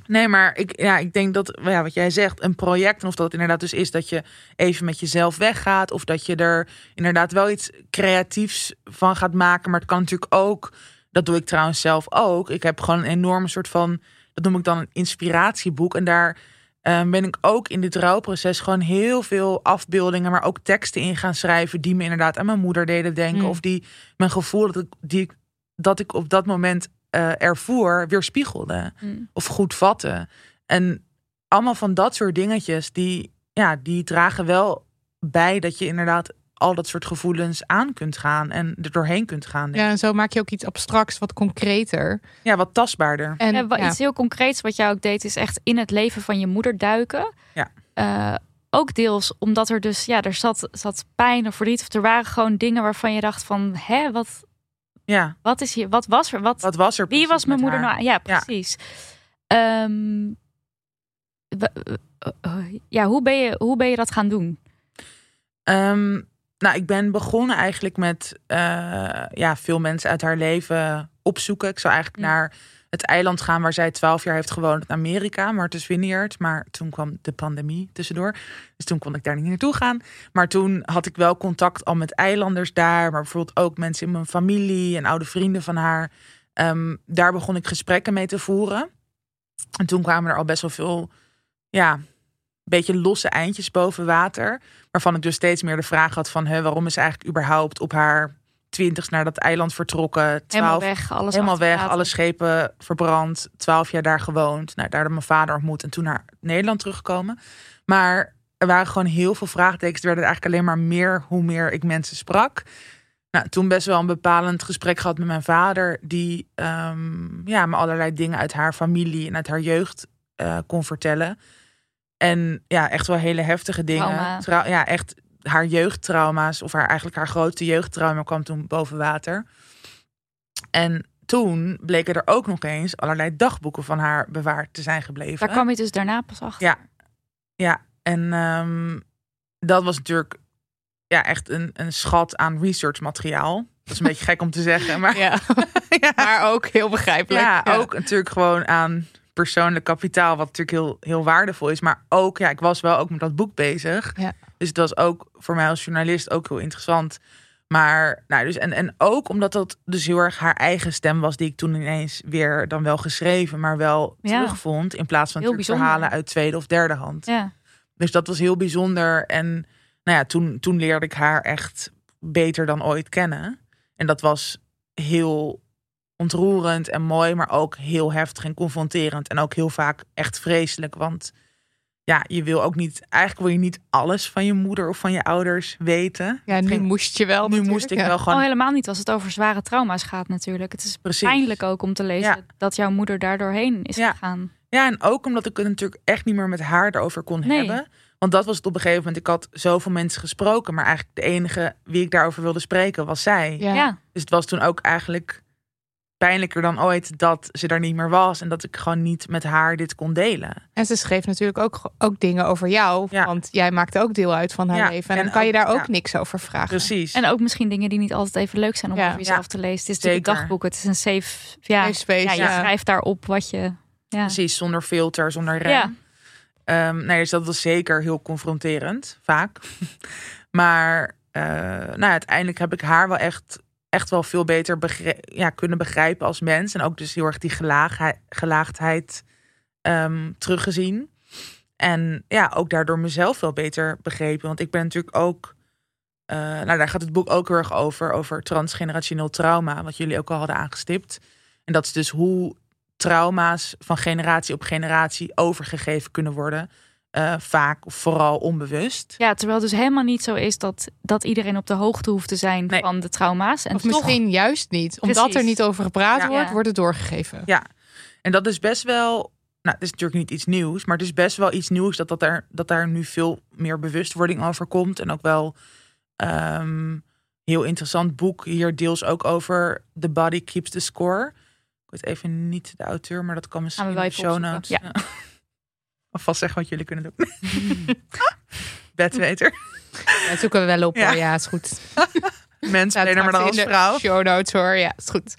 nee, maar ik, ja, ik denk dat, ja, wat jij zegt, een project, en of dat inderdaad dus is dat je even met jezelf weggaat, of dat je er inderdaad wel iets creatiefs van gaat maken. Maar het kan natuurlijk ook, dat doe ik trouwens zelf ook. Ik heb gewoon een enorme soort van, dat noem ik dan een inspiratieboek. En daar ehm, ben ik ook in dit rouwproces gewoon heel veel afbeeldingen, maar ook teksten in gaan schrijven die me inderdaad aan mijn moeder deden denken. Mm. Of die mijn gevoel dat ik, die ik, dat ik op dat moment eh ervoer, weerspiegelde Mm. of goed vatten. En allemaal van dat soort dingetjes, die, ja, die dragen wel bij dat je inderdaad al dat soort gevoelens aan kunt gaan en er doorheen kunt gaan. denk Ja, en zo maak je ook iets abstracts, wat concreter. Ja, wat tastbaarder. En Ja, wat ja. Iets heel concreets wat jij ook deed, is echt in het leven van je moeder duiken. Ja. Eh, ook deels omdat er dus, ja, er zat, zat pijn of verdriet. Of er waren gewoon dingen waarvan je dacht van, hè, wat, Ja, wat is hier, wat was er? Wat, wat was er? wie was mijn moeder haar? nou? Ja, precies. Ehm, wa- eh, eh, ja, hoe ben, je, hoe ben je dat gaan doen? Ehm, nou, ik ben begonnen eigenlijk met eh, ja, veel mensen uit haar leven opzoeken. Ik zou eigenlijk Ja. naar het eiland gaan waar zij twaalf jaar heeft gewoond in Amerika, Martha's Vineyard. Maar toen kwam de pandemie tussendoor. Dus toen kon ik daar niet naartoe gaan. Maar toen had ik wel contact al met eilanders daar. Maar bijvoorbeeld ook mensen in mijn familie en oude vrienden van haar. Ehm, daar begon ik gesprekken mee te voeren. En toen kwamen er al best wel veel, ja, beetje losse eindjes boven water. Waarvan ik dus steeds meer de vraag had van... Hè, waarom is ze eigenlijk überhaupt op haar twintigst naar dat eiland vertrokken? Helemaal Twaalf, weg, alles helemaal weg, alle schepen verbrand. Twaalf jaar daar gewoond. Nou, daar mijn vader ontmoet en toen naar Nederland teruggekomen. Maar er waren gewoon heel veel vraagtekens. Er werden eigenlijk alleen maar meer hoe meer ik mensen sprak. Nou, toen best wel een bepalend gesprek gehad met mijn vader... die ehm, ja, me allerlei dingen uit haar familie en uit haar jeugd eh, kon vertellen... En ja, echt wel hele heftige dingen. Trauma. Ja, echt haar jeugdtrauma's, of haar, eigenlijk haar grootste jeugdtrauma kwam toen boven water. En toen bleken er ook nog eens allerlei dagboeken van haar bewaard te zijn gebleven. Daar kwam je dus daarna pas achter. Ja. Ja, en ehm, dat was natuurlijk ja, echt een, een schat aan researchmateriaal. Dat is een beetje gek om te zeggen, (laughs) maar Ja. (laughs) ja, maar ook heel begrijpelijk. ja, ook natuurlijk gewoon aan persoonlijk kapitaal, wat natuurlijk heel, heel waardevol is. Maar ook, ja, ik was wel ook met dat boek bezig. Ja. Dus het was ook voor mij als journalist ook heel interessant. Maar, nou, dus, en, en ook omdat dat dus heel erg haar eigen stem was, die ik toen ineens weer dan wel geschreven, maar wel Ja. terugvond. In plaats van Heel natuurlijk verhalen uit tweede of derde hand. Ja. Dus dat was heel bijzonder. En nou ja, toen, toen leerde ik haar echt beter dan ooit kennen. En dat was heel ontroerend en mooi, maar ook heel heftig en confronterend. En ook heel vaak echt vreselijk. Want ja, je wil ook niet, eigenlijk wil je niet alles van je moeder of van je ouders weten. Ja, nu Ging- moest je wel. nu natuurlijk, moest ik ja. wel gewoon Oh, helemaal niet als het over zware trauma's gaat natuurlijk. Het is precies. pijnlijk ook om te lezen Ja. dat jouw moeder daar doorheen is Ja. gegaan. Ja, en ook omdat ik het natuurlijk echt niet meer met haar erover kon Nee. hebben. Want dat was het op een gegeven moment. Ik had zoveel mensen gesproken, maar eigenlijk de enige wie ik daarover wilde spreken was zij. Ja. Ja. Dus het was toen ook eigenlijk pijnlijker dan ooit dat ze er niet meer was. En dat ik gewoon niet met haar dit kon delen. En ze schreef natuurlijk ook, ook dingen over jou. Ja. Want jij maakte ook deel uit van haar Ja, leven. En, en dan kan je daar ook ja. niks over vragen. Precies. En ook misschien dingen die niet altijd even leuk zijn om Ja. over jezelf Ja. te lezen. Het is natuurlijk een dagboek. Het is een safe, ja, Safe space, ja, je ja. schrijft daarop wat je... Ja. Precies, zonder filter, zonder rem. Ja. Ehm, nee, dus dat was zeker heel confronterend, vaak. (laughs) maar eh, nou, ja, uiteindelijk heb ik haar wel echt, echt wel veel beter begre- ja, kunnen begrijpen als mens. En ook dus heel erg die gelaagdheid ehm, teruggezien. En ja, ook daardoor mezelf wel beter begrepen. Want ik ben natuurlijk ook... eh, nou, daar gaat het boek ook heel erg over. Over transgenerationeel trauma. Wat jullie ook al hadden aangestipt. En dat is dus hoe trauma's van generatie op generatie overgegeven kunnen worden. Eh, vaak of vooral onbewust. ja, terwijl het dus helemaal niet zo is dat, dat iedereen op de hoogte hoeft te zijn Nee. van de trauma's. En Of toch- misschien juist niet. Omdat Precies. er niet over gepraat Ja. wordt, Ja. wordt het doorgegeven. Ja. En dat is best wel. Nou, het is natuurlijk niet iets nieuws, maar het is best wel iets nieuws dat, dat, er, dat daar nu veel meer bewustwording over komt. En ook wel ehm, heel interessant boek hier deels ook over The Body Keeps the Score. Ik weet even niet de auteur, maar dat kan misschien in de show notes. Ja. Alvast zeggen wat jullie kunnen doen. (laughs) Bedweter. Dat zoeken we wel op. Ja. Ja, is goed. Mensen, Staat maar dan als vrouw. Show notes hoor. Ja, is goed.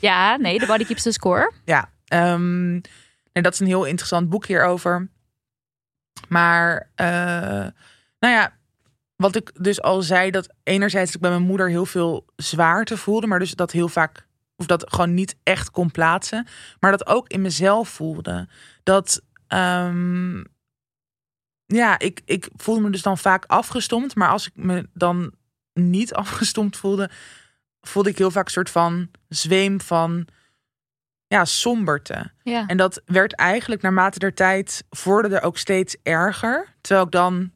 Ja, nee, de body keeps the score. Ja, ehm, nee, dat is een heel interessant boek hierover. Maar, eh, nou ja, wat ik dus al zei, dat enerzijds ik bij mijn moeder heel veel zwaarte voelde, maar dus dat heel vaak, of dat gewoon niet echt kon plaatsen, maar dat ook in mezelf voelde. Dat, ehm, ja, ik, ik voelde me dus dan vaak afgestomd, maar als ik me dan niet (laughs) afgestomd voelde, voelde ik heel vaak een soort van zweem van ja, somberte. Ja. En dat werd eigenlijk naarmate der tijd vorderde ook steeds erger. Terwijl ik dan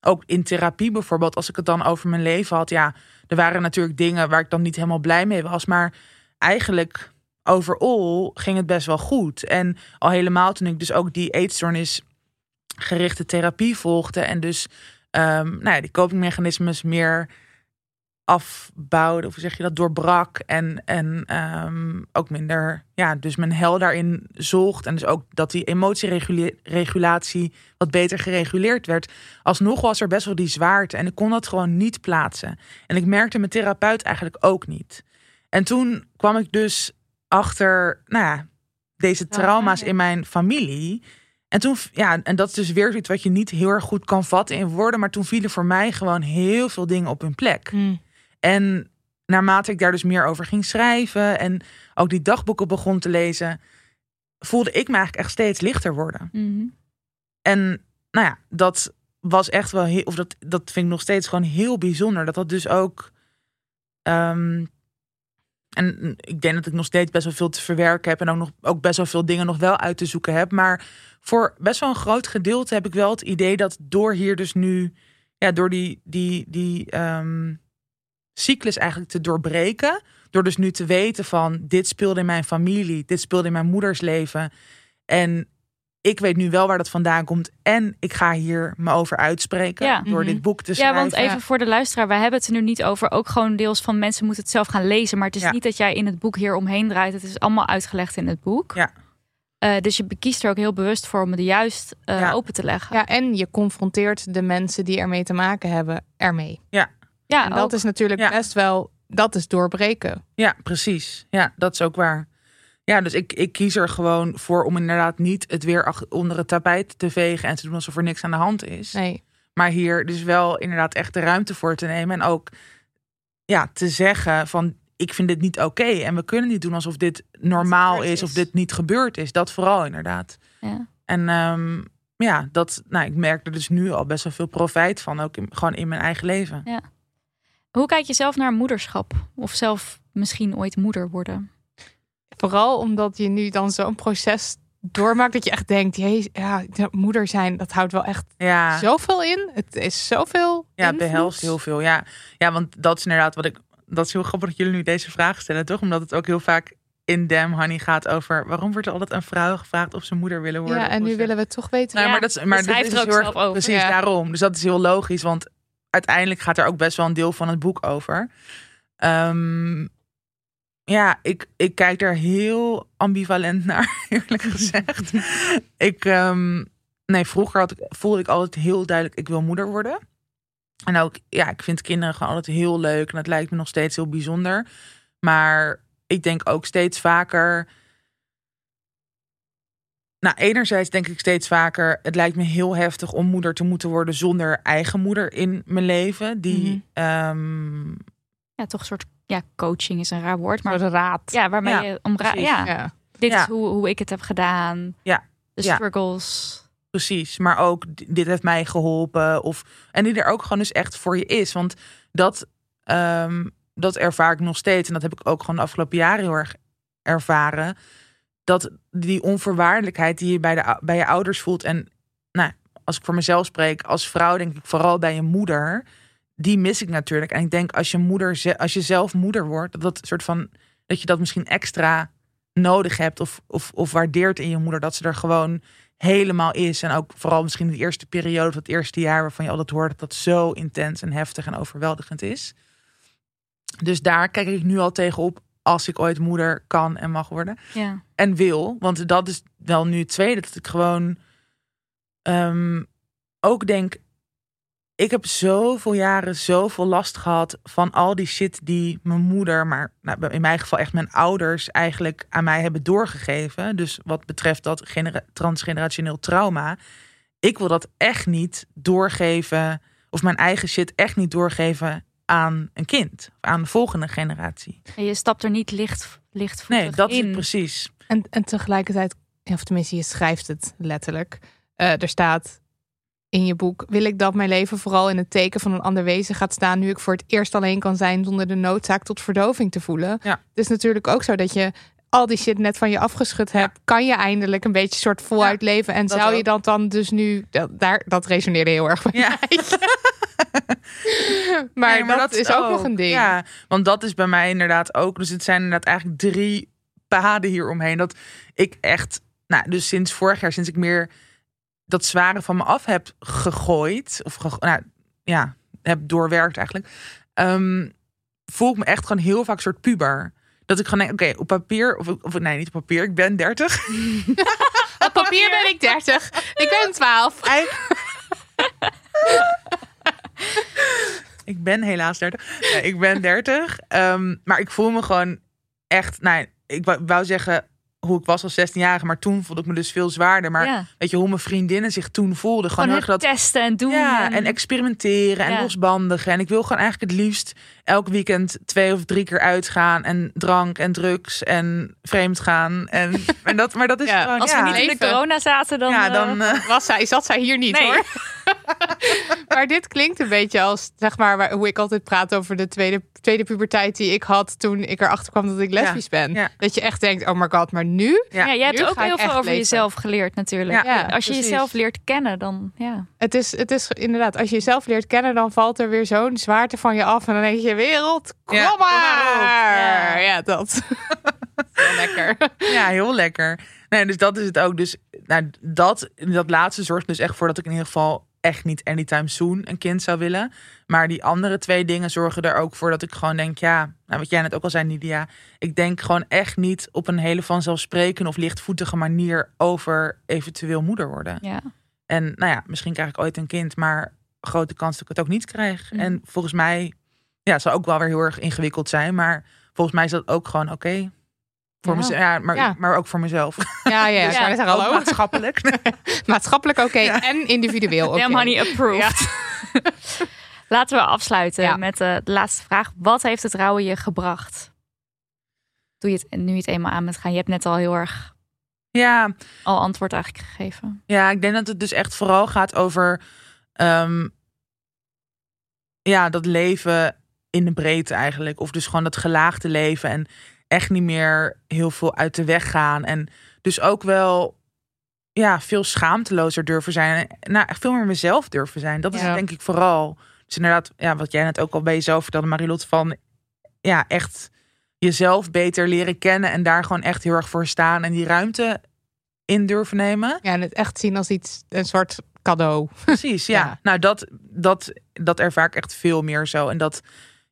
ook in therapie bijvoorbeeld, als ik het dan over mijn leven had, ja, er waren natuurlijk dingen waar ik dan niet helemaal blij mee was. Maar eigenlijk overal ging het best wel goed. En al helemaal toen ik dus ook die eetstoornis gerichte therapie volgde en dus ehm, nou ja, die copingmechanismes meer afbouwde, of hoe zeg je dat, doorbrak. En, en ehm, ook minder, ja, dus mijn hel daarin zocht. En dus ook dat die emotieregulatie wat beter gereguleerd werd. Alsnog was er best wel die zwaarte. En ik kon dat gewoon niet plaatsen. En ik merkte mijn therapeut eigenlijk ook niet. En toen kwam ik dus achter, nou ja, deze trauma's ja. in mijn familie. En toen, ja, en dat is dus weer iets wat je niet heel erg goed kan vatten in woorden. Maar toen vielen voor mij gewoon heel veel dingen op hun plek. En naarmate ik daar dus meer over ging schrijven en ook die dagboeken begon te lezen, voelde ik me eigenlijk echt steeds lichter worden. Mhm. En nou ja, dat was echt wel heel, of dat, dat vind ik nog steeds gewoon heel bijzonder. Dat dat dus ook. ehm, en ik denk dat ik nog steeds best wel veel te verwerken heb en ook nog ook best wel veel dingen nog wel uit te zoeken heb. Maar voor best wel een groot gedeelte heb ik wel het idee dat door hier dus nu, ja, door die, die, die ehm, cyclus eigenlijk te doorbreken. Door dus nu te weten van dit speelde in mijn familie, dit speelde in mijn moeders leven. En ik weet nu wel waar dat vandaan komt. En ik ga hier me over uitspreken Ja. door Mhm. dit boek te Ja, schrijven. want even voor de luisteraar, wij hebben het er nu niet over. Ook gewoon deels van mensen moeten het zelf gaan lezen. Maar het is Ja. niet dat jij in het boek hier omheen draait. Het is allemaal uitgelegd in het boek. Ja. Eh, dus je kiest er ook heel bewust voor om het juist eh, Ja. open te leggen. Ja, en je confronteert de mensen die ermee te maken hebben ermee. Ja, En dat ook. is natuurlijk Ja. best wel, dat is doorbreken. Ja, precies. Ja, dat is ook waar. Ja, dus ik, ik kies er gewoon voor om inderdaad niet het weer onder het tapijt te vegen en te doen alsof er niks aan de hand is. Nee. Maar hier dus wel inderdaad echt de ruimte voor te nemen. En ook ja, te zeggen van ik vind dit niet oké. En we kunnen niet doen alsof dit normaal is, of dit niet gebeurd is. Dat vooral inderdaad. Ja. En ehm, ja, dat, nou, ik merk er dus nu al best wel veel profijt van. Ook in, gewoon in mijn eigen leven. Hoe kijk je zelf naar moederschap? Of zelf misschien ooit moeder worden? Vooral omdat je nu dan zo'n proces doormaakt dat je echt denkt, jee, ja, moeder zijn, dat houdt wel echt Ja. zoveel in. Het is zoveel. Ja, het behelst heel veel. Ja. ja, want dat is inderdaad wat ik. Dat is heel grappig dat jullie nu deze vraag stellen, toch? Omdat het ook heel vaak in Damn Honey gaat over waarom wordt er altijd aan vrouwen gevraagd of ze moeder willen worden. Ja, en nu ze- willen we toch weten. Nou, Ja, maar dat is, maar dit is er ook heel erg over. precies Ja. daarom. Dus dat is heel logisch, want uiteindelijk gaat er ook best wel een deel van het boek over. Ehm, ja, ik, ik kijk daar heel ambivalent naar, (laughs) eerlijk gezegd. ik, ehm, nee, vroeger had ik, voelde ik altijd heel duidelijk, ik wil moeder worden. En ook, ja, ik vind kinderen gewoon altijd heel leuk en dat lijkt me nog steeds heel bijzonder. Maar ik denk ook steeds vaker. Nou, enerzijds denk ik steeds vaker, het lijkt me heel heftig om moeder te moeten worden zonder eigen moeder in mijn leven. Die, Mhm. ehm, Ja, toch een soort ja, coaching is een raar woord. Maar raad. ja, waarmee Ja, je om ra- precies. ja, Ja. dit is hoe, hoe ik het heb gedaan. Ja. De struggles. Precies, maar ook dit heeft mij geholpen. Of, en die er ook gewoon dus echt voor je is. Want dat, ehm, dat ervaar ik nog steeds. En dat heb ik ook gewoon de afgelopen jaren heel erg ervaren. Dat die onvoorwaardelijkheid die je bij, de, bij je ouders voelt. En nou, als ik voor mezelf spreek, als vrouw denk ik vooral bij je moeder. Die mis ik natuurlijk. En ik denk als je moeder, als je zelf moeder wordt, dat dat soort van dat je dat misschien extra nodig hebt of, of, of waardeert in je moeder. Dat ze er gewoon helemaal is. En ook vooral misschien de eerste periode of het eerste jaar waarvan je altijd hoort dat dat zo intens en heftig en overweldigend is. Dus daar kijk ik nu al tegenop als ik ooit moeder kan en mag worden. Ja. En wil. Want dat is wel nu het tweede. Dat ik gewoon ehm, ook denk, ik heb zoveel jaren zoveel last gehad van al die shit die mijn moeder, maar nou, in mijn geval echt mijn ouders eigenlijk aan mij hebben doorgegeven. Dus wat betreft dat genera- transgenerationeel trauma. Ik wil dat echt niet doorgeven, of mijn eigen shit echt niet doorgeven aan een kind, of aan de volgende generatie. En je stapt er niet licht, lichtvoetig Nee, dat is in. precies. En, en tegelijkertijd, of tenminste, je schrijft het letterlijk. Eh, er staat in je boek: Wil ik dat mijn leven vooral in het teken van een ander wezen gaat staan. nu ik voor het eerst alleen kan zijn zonder de noodzaak tot verdoving te voelen? Ja. Het is natuurlijk ook zo dat je al die shit net van je afgeschud hebt. Kan je eindelijk een beetje soort voluit leven? En zou je ook. dat dan dus nu. Dat, daar, dat resoneerde heel erg bij Ja. mij. (laughs) maar, dat, is ook nog een ding. Ja, want dat is bij mij inderdaad ook. Dus het zijn inderdaad eigenlijk drie paden hieromheen. Dat ik echt, nou, dus sinds vorig jaar, sinds ik meer dat zware van me af heb gegooid, of ge, nou, ja, heb doorwerkt eigenlijk, ehm, voel ik me echt gewoon heel vaak soort puber. Dat ik gewoon denk, oké, op papier, of, of nee, niet op papier, ik ben 30. (laughs) Op papier ben ik 30. Ik ben 12. (laughs) Ik ben helaas 30. Nee, ik ben 30. Ehm, maar ik voel me gewoon echt. Nou, ik wou, wou zeggen hoe ik was als 16-jarige, maar toen voelde ik me dus veel zwaarder. Maar ja. weet je hoe mijn vriendinnen zich toen voelden? Gewoon Gewoon dat. testen en doen. Ja, en experimenteren en Ja. losbandigen. En ik wil gewoon eigenlijk het liefst elk weekend twee of drie keer uitgaan. En drank en drugs en vreemd gaan. En, (laughs) en dat, maar dat is Ja, gewoon. Als ja, we niet in de corona zaten, dan... ja, eh, dan. eh, Was zij, zat zij hier niet Nee. hoor. (laughs) maar dit klinkt een beetje als, zeg maar, waar- hoe ik altijd praat over de tweede, tweede puberteit die ik had toen ik erachter kwam dat ik lesbisch ben. ja. Dat je echt denkt, oh my god, maar nu? ja. ja, jij hebt ook heel veel over leven. jezelf geleerd natuurlijk. Ja, Ja, als je precies. jezelf leert kennen, dan ja. Het is, het is inderdaad, als je jezelf leert kennen, dan valt er weer zo'n zwaarte van je af. En dan denk je, wereld, kom maar. Ja, dat. (laughs) Heel lekker. Ja, heel lekker. Nee, dus dat is het ook. Dus nou, dat, dat laatste zorgt dus echt voor dat ik in ieder geval echt niet anytime soon een kind zou willen. Maar die andere twee dingen zorgen er ook voor dat ik gewoon denk, ja, nou, wat jij net ook al zei, Nidia. Ik denk gewoon echt niet op een hele vanzelfsprekende of lichtvoetige manier over eventueel moeder worden. ja. En nou ja, misschien krijg ik ooit een kind, maar grote kans dat ik het ook niet krijg. Mhm. En volgens mij, ja, het zal ook wel weer heel erg ingewikkeld zijn, maar volgens mij is dat ook gewoon oké. Voor Ja. mezelf, ja, maar, Ja. maar ook voor mezelf. Ja, ja, ja. (laughs) Ja. Zeggen, hallo. maatschappelijk. (laughs) Maatschappelijk oké Ja. en individueel (laughs) oké. Honey approved. Laten we afsluiten Ja. met eh, de laatste vraag. Wat heeft het rouwen je gebracht? Doe je het nu je het eenmaal aan bent gaan? Je hebt net al heel erg ja, al antwoord eigenlijk gegeven. ja, ik denk dat het dus echt vooral gaat over ehm, ja, dat leven in de breedte eigenlijk. Of dus gewoon dat gelaagde leven en echt niet meer heel veel uit de weg gaan. En dus ook wel ja, veel schaamtelozer durven zijn. En nou, echt veel meer mezelf durven zijn. Dat is Ja. het denk ik vooral. Dus inderdaad, ja, wat jij net ook al bij jezelf vertelde, Marilot, van ja, echt jezelf beter leren kennen en daar gewoon echt heel erg voor staan en die ruimte in durven nemen. Ja, en het echt zien als iets, een soort cadeau. Precies, ja. (laughs) Ja. Nou, dat, dat, dat ervaar ik echt veel meer zo. En dat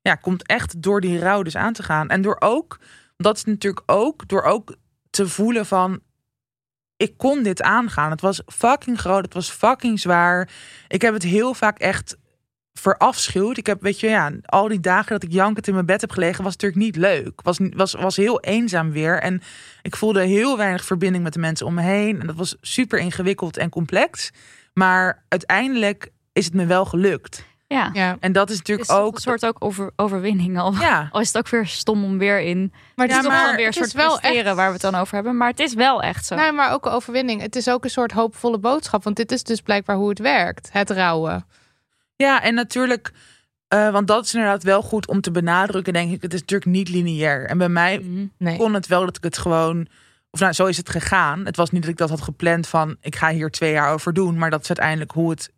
ja, komt echt door die rouw dus aan te gaan. En door ook, dat is natuurlijk ook, door ook te voelen van... Ik kon dit aangaan. Het was fucking groot. Het was fucking zwaar. Ik heb het heel vaak echt verafschuwd. Ik heb, weet je, ja, al die dagen dat ik jankend in mijn bed heb gelegen, was natuurlijk niet leuk. Was, was, was heel eenzaam weer. En ik voelde heel weinig verbinding met de mensen om me heen. En dat was super ingewikkeld en complex. Maar uiteindelijk is het me wel gelukt. Ja. Ja, En dat is Het natuurlijk is ook. een soort ook over, overwinning al. Ja, (laughs) Al is het ook weer stom om weer in. maar Het is maar wel weer een soort wel echt- waar we het dan over hebben. Maar het is wel echt zo. Nee, maar ook een overwinning. Het is ook een soort hoopvolle boodschap. Want dit is dus blijkbaar hoe het werkt. Het rouwen. ja en natuurlijk. eh, want dat is inderdaad wel goed om te benadrukken, denk ik. Het is natuurlijk niet lineair. En bij mij Mhm. Nee. kon het wel dat ik het gewoon. Of nou, zo is het gegaan. Het was niet dat ik dat had gepland van ik ga hier twee jaar over doen. Maar dat is uiteindelijk hoe het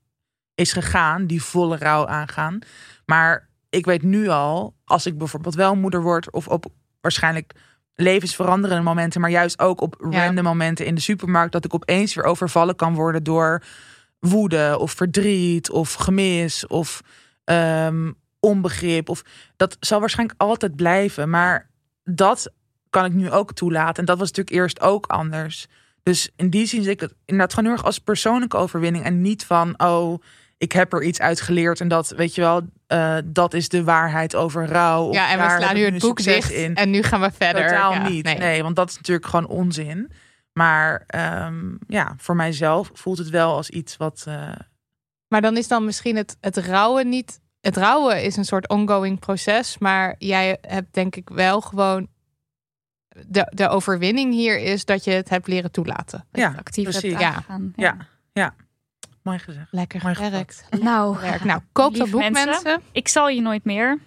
is gegaan. Die volle rouw aangaan. Maar ik weet nu al, als ik bijvoorbeeld wel moeder word. Of op waarschijnlijk levensveranderende momenten. Maar juist ook op Ja. random momenten in de supermarkt. Dat ik opeens weer overvallen kan worden door woede of verdriet of gemis of ehm, onbegrip. Of, dat zal waarschijnlijk altijd blijven. Maar dat kan ik nu ook toelaten. En dat was natuurlijk eerst ook anders. Dus in die zin zie ik het inderdaad gewoon heel erg als persoonlijke overwinning. En niet van, oh, ik heb er iets uit geleerd. En dat, weet je wel, eh, dat is de waarheid over rouw. Of Ja, en we slaan nu het boek dicht in. en nu gaan we verder. Totaal Ja, niet. nee. Nee. want dat is natuurlijk gewoon onzin. Maar ehm, ja, voor mijzelf voelt het wel als iets wat. eh, Maar dan is dan misschien het, het rouwen niet... Het rouwen is een soort ongoing proces. Maar jij hebt denk ik wel gewoon... De, de overwinning hier is dat je het hebt leren toelaten. ja, actiever precies. hebt Ja. Ja. ja. Mooi gezegd. Lekker Mooi gewerkt. (laughs) Nou, Werk. Nou, koop dat boek mensen. mensen. ik zal je nooit meer,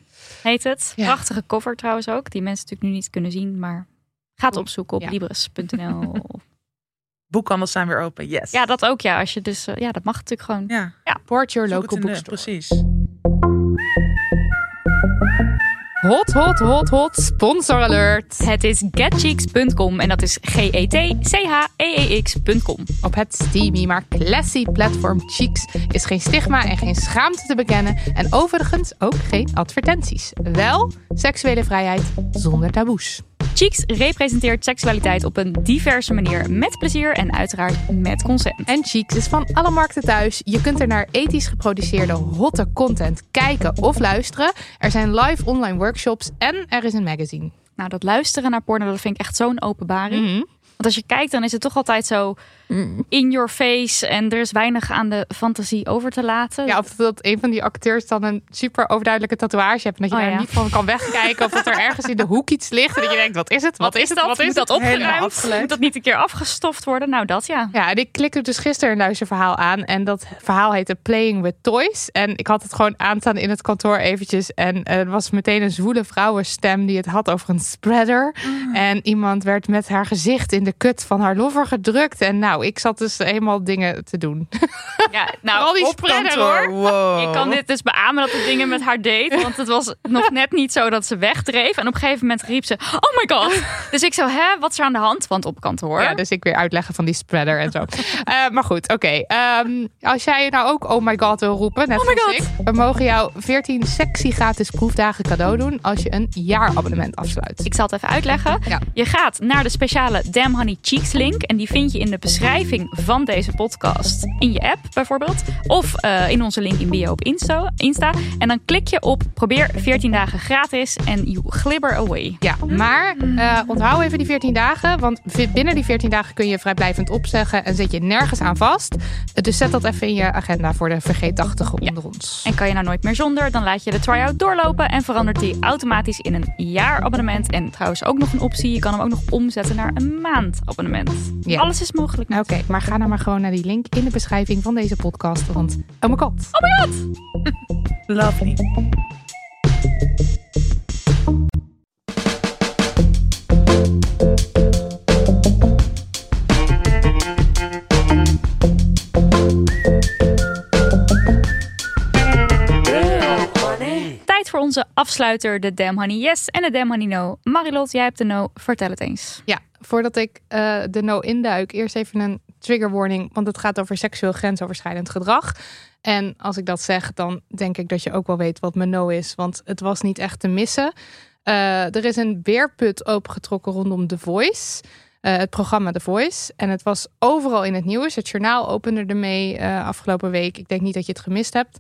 heet het. Ja. Prachtige cover trouwens ook, die mensen natuurlijk nu niet kunnen zien, maar ga het opzoeken op Ja. libris.nl. (laughs) Boekhandels zijn weer open. Yes. ja, dat ook ja. Als je dus, eh, ja, dat mag natuurlijk gewoon. Ja, Support your zoek local bookstore. Precies. Hot, hot, hot, hot. Sponsor alert. Het is getcheeks.com en dat is G-E-T-C-H-E-E-X.com. Op het steamy maar classy platform Cheeks is geen stigma en geen schaamte te bekennen. En overigens ook geen advertenties. Wel seksuele vrijheid zonder taboes. Cheeks representeert seksualiteit op een diverse manier met plezier en uiteraard met consent. En Cheeks is van alle markten thuis. Je kunt er naar ethisch geproduceerde hotte content kijken of luisteren. Er zijn live online workshops en er is een magazine. Nou, dat luisteren naar porno, dat vind ik echt zo'n openbaring. Mhm. Want als je kijkt, dan is het toch altijd zo in your face en er is weinig aan de fantasie over te laten. Ja, of dat een van die acteurs dan een super overduidelijke tatoeage heeft. En dat je Oh, daar ja. niet van kan wegkijken. Of dat er ergens in de hoek iets ligt. En dat je denkt, wat is het? Wat, is dat? Wat is Moet dat opgeruimd? Moet dat niet een keer afgestoft worden? Nou, dat ja. Ja, en ik klikte dus gisteren een luisterverhaal aan. En dat verhaal heette Playing with Toys. En ik had het gewoon aanstaan in het kantoor eventjes. En er was meteen een zwoele vrouwenstem die het had over een spreader. En iemand werd met haar gezicht in de kut van haar lover gedrukt. En nou, ik zat dus helemaal dingen te doen. (laughs) ja Al nou, die Op spreader kantoor. hoor. Wow. ik kan dit dus beamen dat het dingen met haar deed. Want het was nog net niet zo dat ze wegdreef. En op een gegeven moment riep ze, oh my god. Dus ik zo, hè, wat is er aan de hand? Want op kantoor. Ja, dus ik weer uitleggen van die spreader en zo. (laughs) Eh, maar goed, oké. Ehm, als jij nou ook oh my god wil roepen, net Oh my zoals God. ik. We mogen jou 14 sexy gratis proefdagen cadeau doen als je een jaarabonnement afsluit. Ik zal het even uitleggen. Ja. Je gaat naar de speciale Damn Honey Cheeks link. En die vind je in de beschrijving van deze podcast. In je app bijvoorbeeld. Of eh, in onze link in bio op Insta, Insta. En dan klik je op probeer 14 dagen gratis. En you glibber away. Ja, maar eh, onthoud even die 14 dagen. Want binnen die 14 dagen kun je vrijblijvend opzeggen en zit je nergens aan vast. Dus zet dat even in je agenda voor de vergeetachtigen onder ons. En kan je nou nooit meer zonder, dan laat je de try-out doorlopen. En verandert die automatisch in een jaarabonnement. En trouwens ook nog een optie. Je kan hem ook nog omzetten naar een maandabonnement. Ja. Alles is mogelijk. Nou, Oké, maar ga dan maar gewoon naar die link in de beschrijving van deze podcast. Want, oh my god. (laughs) Lovely. Tijd voor onze afsluiter, de Damn Honey Yes en de Damn Honey No. Marilot, jij hebt de No. Vertel het eens. Ja, voordat ik eh, de no induik, eerst even een trigger warning, want het gaat over seksueel grensoverschrijdend gedrag. En als ik dat zeg, dan denk ik dat je ook wel weet wat mijn no is, want het was niet echt te missen. Eh, er is een beerput opengetrokken rondom The Voice. eh, het programma The Voice. En het was overal in het nieuws. Het journaal opende ermee afgelopen week. Ik denk niet dat je het gemist hebt.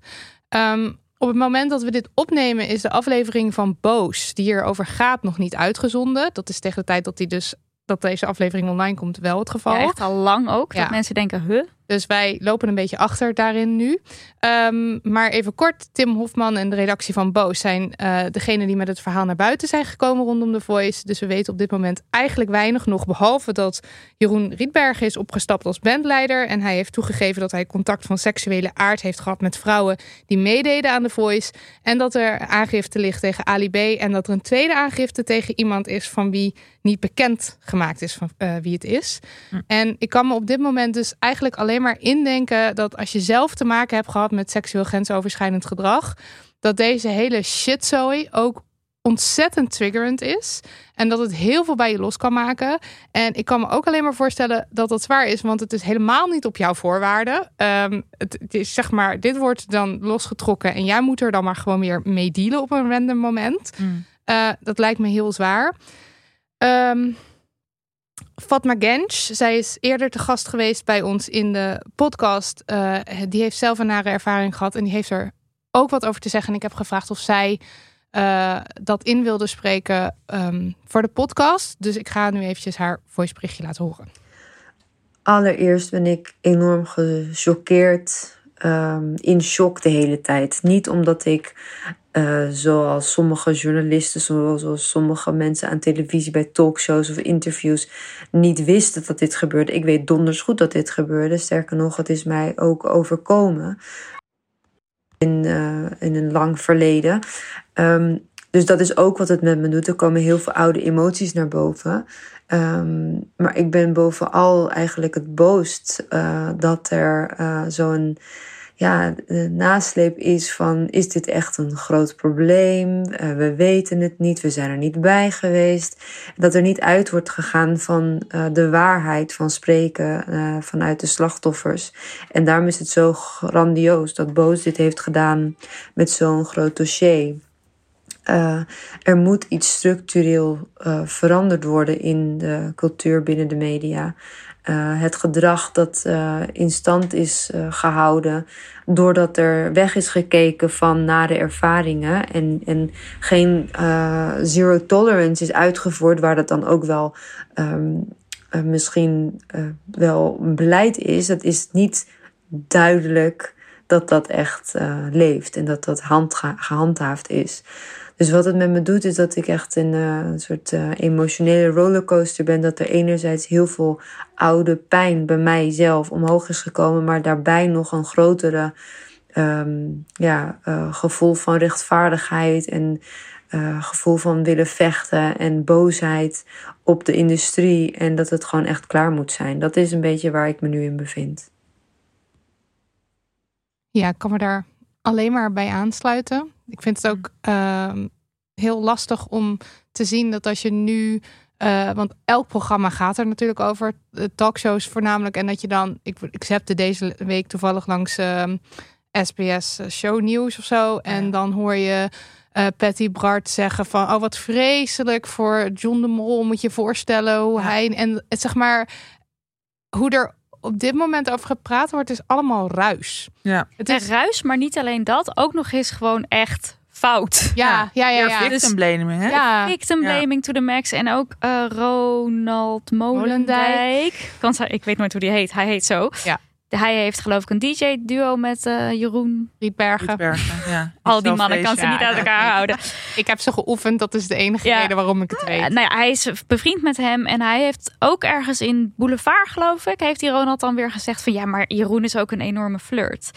Ehm, op het moment dat we dit opnemen, is de aflevering van Boos, die hierover gaat, nog niet uitgezonden. Dat is tegen de tijd dat, die dus, dat deze aflevering online komt, wel het geval. Ja, echt al lang ook. Dat mensen denken, huh? Dus wij lopen een beetje achter daarin nu. Ehm, maar even kort, Tim Hofman en de redactie van Boos zijn eh degene die met het verhaal naar buiten zijn gekomen rondom The Voice. Dus we weten op dit moment eigenlijk weinig nog, behalve dat Jeroen Rietberg is opgestapt als bandleider. En hij heeft toegegeven dat hij contact van seksuele aard heeft gehad met vrouwen die meededen aan The Voice. En dat er aangifte ligt tegen Ali B. En dat er een tweede aangifte tegen iemand is van wie niet bekend gemaakt is van eh, wie het is. En ik kan me op dit moment dus eigenlijk alleen maar indenken dat als je zelf te maken hebt gehad met seksueel grensoverschrijdend gedrag, dat deze hele shitzooi ook ontzettend triggerend is. En dat het heel veel bij je los kan maken. En ik kan me ook alleen maar voorstellen dat dat zwaar is, want het is helemaal niet op jouw voorwaarden. Ehm, het, het is zeg maar, dit wordt dan losgetrokken en jij moet er dan maar gewoon weer mee dealen op een random moment. Mm. Eh, dat lijkt me heel zwaar. Ehm, Fatma Genç. Zij is eerder te gast geweest bij ons in de podcast. Eh, die heeft zelf een nare ervaring gehad en die heeft er ook wat over te zeggen. En ik heb gevraagd of zij eh, dat in wilde spreken ehm, voor de podcast. Dus ik ga nu eventjes haar voiceberichtje laten horen. Allereerst ben ik enorm gechoqueerd, ehm, in shock de hele tijd. Niet omdat ik, eh, zoals sommige journalisten, zoals sommige mensen aan televisie bij talkshows of interviews, niet wisten dat dit gebeurde. Ik weet donders goed dat dit gebeurde. Sterker nog, het is mij ook overkomen in, eh, in een lang verleden. Ehm, dus dat is ook wat het met me doet. Er komen heel veel oude emoties naar boven. Ehm, maar ik ben bovenal eigenlijk het boost uh, dat er uh, zo'n ja, nasleep is van: is dit echt een groot probleem? Uh, we weten het niet, we zijn er niet bij geweest. Dat er niet uit wordt gegaan van de waarheid van spreken vanuit de slachtoffers. En daarom is het zo grandioos dat Boos dit heeft gedaan met zo'n groot dossier. Er moet iets structureel veranderd worden in de cultuur binnen de media. Uh, het gedrag dat in stand is gehouden doordat er weg is gekeken van nare ervaringen en, en geen zero tolerance is uitgevoerd, waar dat dan ook wel um, misschien wel beleid is. Dat is niet duidelijk dat dat echt leeft en dat dat handha gehandhaafd is. Dus wat het met me doet, is dat ik echt in een soort uh, emotionele rollercoaster ben. Dat er enerzijds heel veel oude pijn bij mijzelf omhoog is gekomen, maar daarbij nog een grotere um, ja, uh, gevoel van rechtvaardigheid en gevoel van willen vechten en boosheid op de industrie. En dat het gewoon echt klaar moet zijn. Dat is een beetje waar ik me nu in bevind. Ja, ik kan me daar alleen maar bij aansluiten. Ik vind het ook uh, heel lastig om te zien dat als je nu. Uh, want elk programma gaat er natuurlijk over. Talkshows voornamelijk. En dat je dan. Ik, ik zette deze week toevallig langs uh, SBS Show Nieuws of zo. En ja. dan hoor je. Uh, Patty Bart zeggen van oh wat vreselijk voor John de Mol moet je voorstellen hoe ja. hij en het zeg maar hoe er op dit moment over gepraat wordt, is allemaal ruis. Ja. Het is ruis, maar niet alleen dat, ook nog eens gewoon echt fout. Ja, ja, ja. ja, ja. Victim blaming, hè? Ja. Victim blaming to the max. En ook uh, Ronald Molendijk. Molendijk. Ik weet nooit hoe die heet. Hij heet zo. Ja. Hij heeft geloof ik een DJ-duo met uh, Jeroen Rietbergen. Rietbergen ja. (laughs) Al die mannen kan ze niet uit elkaar houden. (laughs) Ik heb ze geoefend. Dat is de enige ja. reden waarom ik het weet. Uh, nou ja, hij is bevriend met hem. En hij heeft ook ergens in Boulevard, geloof ik... heeft die Ronald dan weer gezegd van... ja, maar Jeroen is ook een enorme flirt.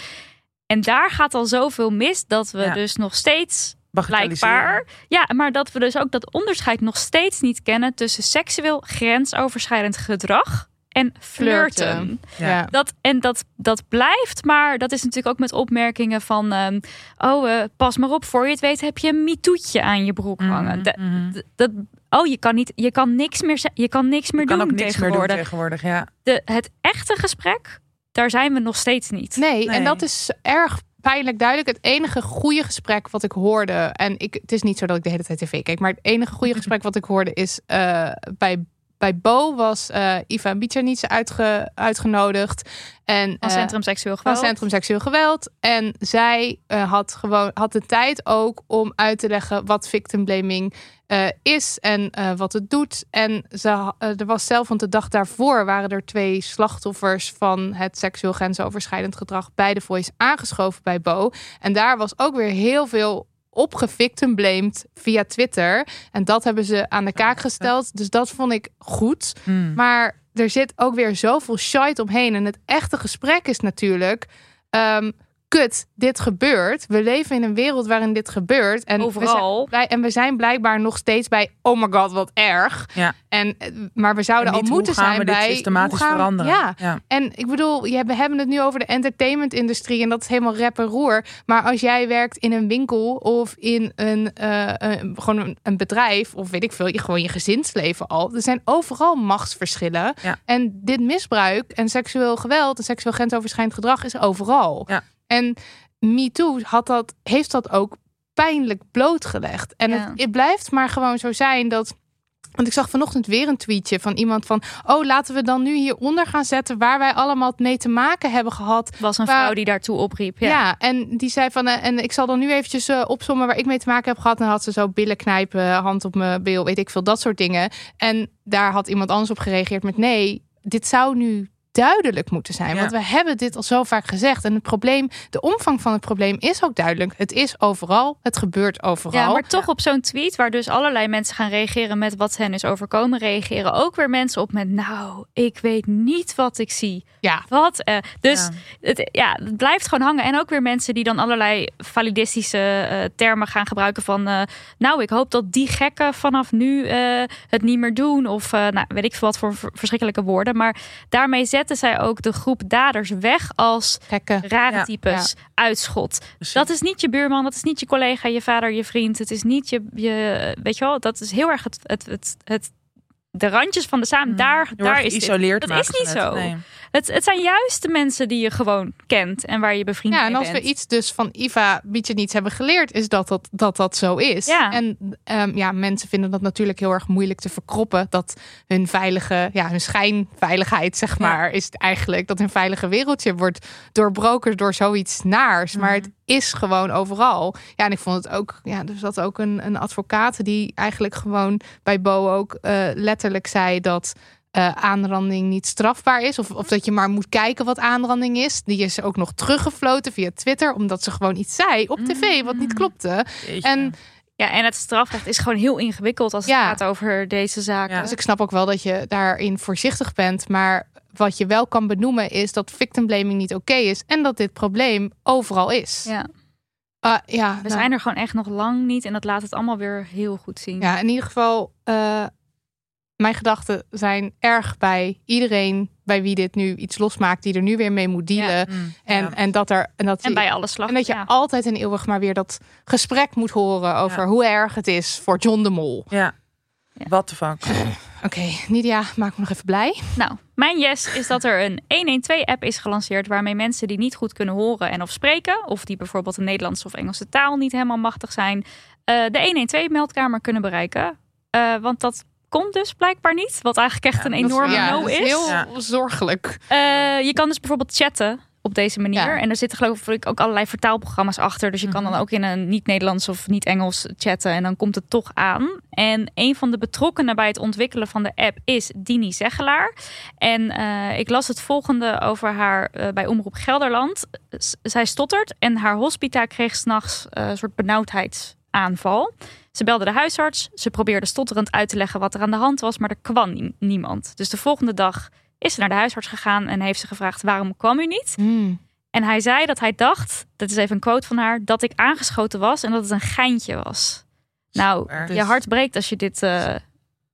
En daar gaat al zoveel mis... dat we ja. dus nog steeds blijkbaar... Ja, maar dat we dus ook dat onderscheid nog steeds niet kennen... tussen seksueel grensoverschrijdend gedrag en flirten. flirten. Ja. Dat, en dat, dat blijft, maar dat is natuurlijk ook met opmerkingen van... Um, oh, uh, pas maar op, voor je het weet heb je een mitoetje aan je broek hangen. Mm -hmm. dat, dat, oh, je kan, niet, je kan niks meer, je kan niks meer je kan doen ook niks tegenwoordig. Meer doen tegenwoordig ja. De, het echte gesprek, daar zijn we nog steeds niet. Nee, nee. en dat is erg pijnlijk duidelijk. Het enige goede gesprek wat ik hoorde... en ik, het is niet zo dat ik de hele tijd tv keek... maar het enige goede (laughs) gesprek wat ik hoorde is uh, bij bij Bo was uh, Iva Bicanice uitge, uitgenodigd. En, van uh, Centrum Seksueel Geweld. Van Centrum Seksueel Geweld. En zij uh, had gewoon had de tijd ook om uit te leggen wat victim blaming is en wat het doet. En ze, er was zelf, want de dag daarvoor waren er twee slachtoffers van het seksueel grensoverschrijdend gedrag bij de Voice aangeschoven bij Bo. En daar was ook weer heel veel opgevictimblamed via Twitter. En dat hebben ze aan de kaak gesteld. Dus dat vond ik goed. Hmm. Maar er zit ook weer zoveel shite omheen. En het echte gesprek is natuurlijk... Um, kut, dit gebeurt. We leven in een wereld waarin dit gebeurt. En Overal. We zijn, en we zijn blijkbaar nog steeds bij... oh my god, wat erg. Ja. En, maar we zouden al moeten zijn we bij... dit systematisch gaan, veranderen. Ja. ja. En ik bedoel, we hebben het nu over de entertainment-industrie... en dat is helemaal rep en roer. Maar als jij werkt in een winkel of in een, uh, een gewoon een, een, bedrijf... of weet ik veel, je, gewoon je gezinsleven al... er zijn overal machtsverschillen. Ja. En dit misbruik en seksueel geweld... en seksueel grensoverschrijdend gedrag is overal. Ja. En MeToo had dat, heeft dat ook pijnlijk blootgelegd. En Ja. het, het blijft maar gewoon zo zijn dat Want ik zag vanochtend weer een tweetje van iemand van... oh, laten we dan nu hieronder gaan zetten... waar wij allemaal mee te maken hebben gehad. was een vrouw die daartoe opriep. Ja, Ja. en die zei van... eh, en ik zal dan nu eventjes eh, opzommen waar ik mee te maken heb gehad. En had ze zo billen knijpen, hand op mijn bil, weet ik veel, dat soort dingen. En daar had iemand anders op gereageerd met... nee, dit zou nu duidelijk moeten zijn. Ja. Want we hebben dit al zo vaak gezegd. En het probleem, de omvang van het probleem is ook duidelijk. Het is overal, het gebeurt overal. Ja, maar toch op zo'n tweet waar dus allerlei mensen gaan reageren met wat hen is overkomen, reageren ook weer mensen op met nou, ik weet niet wat ik zie. Ja. Wat? eh, dus Ja. Het, ja, het blijft gewoon hangen. En ook weer mensen die dan allerlei validistische eh, termen gaan gebruiken van eh, nou, ik hoop dat die gekken vanaf nu eh, het niet meer doen. Of eh, nou, weet ik veel wat voor ver- verschrikkelijke woorden. Maar daarmee zetten zij ook de groep daders weg als Gekke. rare Ja, types, uitschot. Precies. Dat is niet je buurman, dat is niet je collega, je vader, je vriend. Het is niet je, je weet je wel, dat is heel erg het, het, het, het de randjes van de samen. Daar, Heel erg daar is dit. geïsoleerd Dat maken is niet het. zo. Nee. Het, het zijn juist de mensen die je gewoon kent en waar je bevriend Ja, mee en als we bent. iets dus van Iva Bietje niets hebben geleerd, is dat dat, dat, dat zo is. Ja. En ehm, ja, mensen vinden dat natuurlijk heel erg moeilijk te verkroppen. Dat hun veilige, ja, hun schijnveiligheid, zeg Ja. maar, is het eigenlijk dat hun veilige wereldje wordt doorbroken door zoiets naars. Maar het is gewoon overal. Ja, en ik vond het ook, ja, er zat ook een, een advocaat die eigenlijk gewoon bij Bo ook eh, letterlijk zei dat eh, aanranding niet strafbaar is. Of, of dat je maar moet kijken wat aanranding is. Die is ook nog teruggefloten via Twitter. Omdat ze gewoon iets zei op tv wat niet klopte. Jeetje. En Ja, en het strafrecht is gewoon heel ingewikkeld als het Ja. gaat over deze zaken. Ja. dus ik snap ook wel dat je daarin voorzichtig bent. Maar wat je wel kan benoemen is dat victim blaming niet oké is. En dat dit probleem overal is. Ja, Ah, ja, we nou, zijn er gewoon echt nog lang niet en dat laat het allemaal weer heel goed zien. ja, in ieder geval... eh, mijn gedachten zijn erg bij iedereen bij wie dit nu iets losmaakt, die er nu weer mee moet dealen. Mm, En, ja. en dat er en dat En bij alle slag. En dat je ja. altijd en eeuwig maar weer dat gesprek moet horen over hoe erg het is voor John de Mol. Ja. Ja. What the fuck. Oké, Nidia, maak me nog even blij. Nou, mijn yes is dat er een 112-app is gelanceerd waarmee mensen die niet goed kunnen horen en of spreken, of die bijvoorbeeld de Nederlandse of Engelse taal niet helemaal machtig zijn, eh, de 112-meldkamer kunnen bereiken. Eh, want dat komt dus blijkbaar niet, wat eigenlijk echt Ja, een enorme ja, no dat is. is heel Ja. zorgelijk. Eh, je kan dus bijvoorbeeld chatten op deze manier. Ja. En er zitten geloof ik ook allerlei vertaalprogramma's achter. Dus je kan dan ook in een niet-Nederlands of niet-Engels chatten. En dan komt het toch aan. En een van de betrokkenen bij het ontwikkelen van de app is Dini Zeggelaar. En eh, ik las het volgende over haar eh, bij Omroep Gelderland. S- zij stottert en haar hospita kreeg s'nachts eh, een soort benauwdheidsaanval. Ze belde de huisarts. Ze probeerde stotterend uit te leggen wat er aan de hand was, maar er kwam nie- niemand. Dus de volgende dag is ze naar de huisarts gegaan en heeft ze gevraagd: waarom kwam u niet? En hij zei dat hij dacht, dat is even een quote van haar, dat ik aangeschoten was en dat het een geintje was. Nou, je hart breekt als je dit. eh,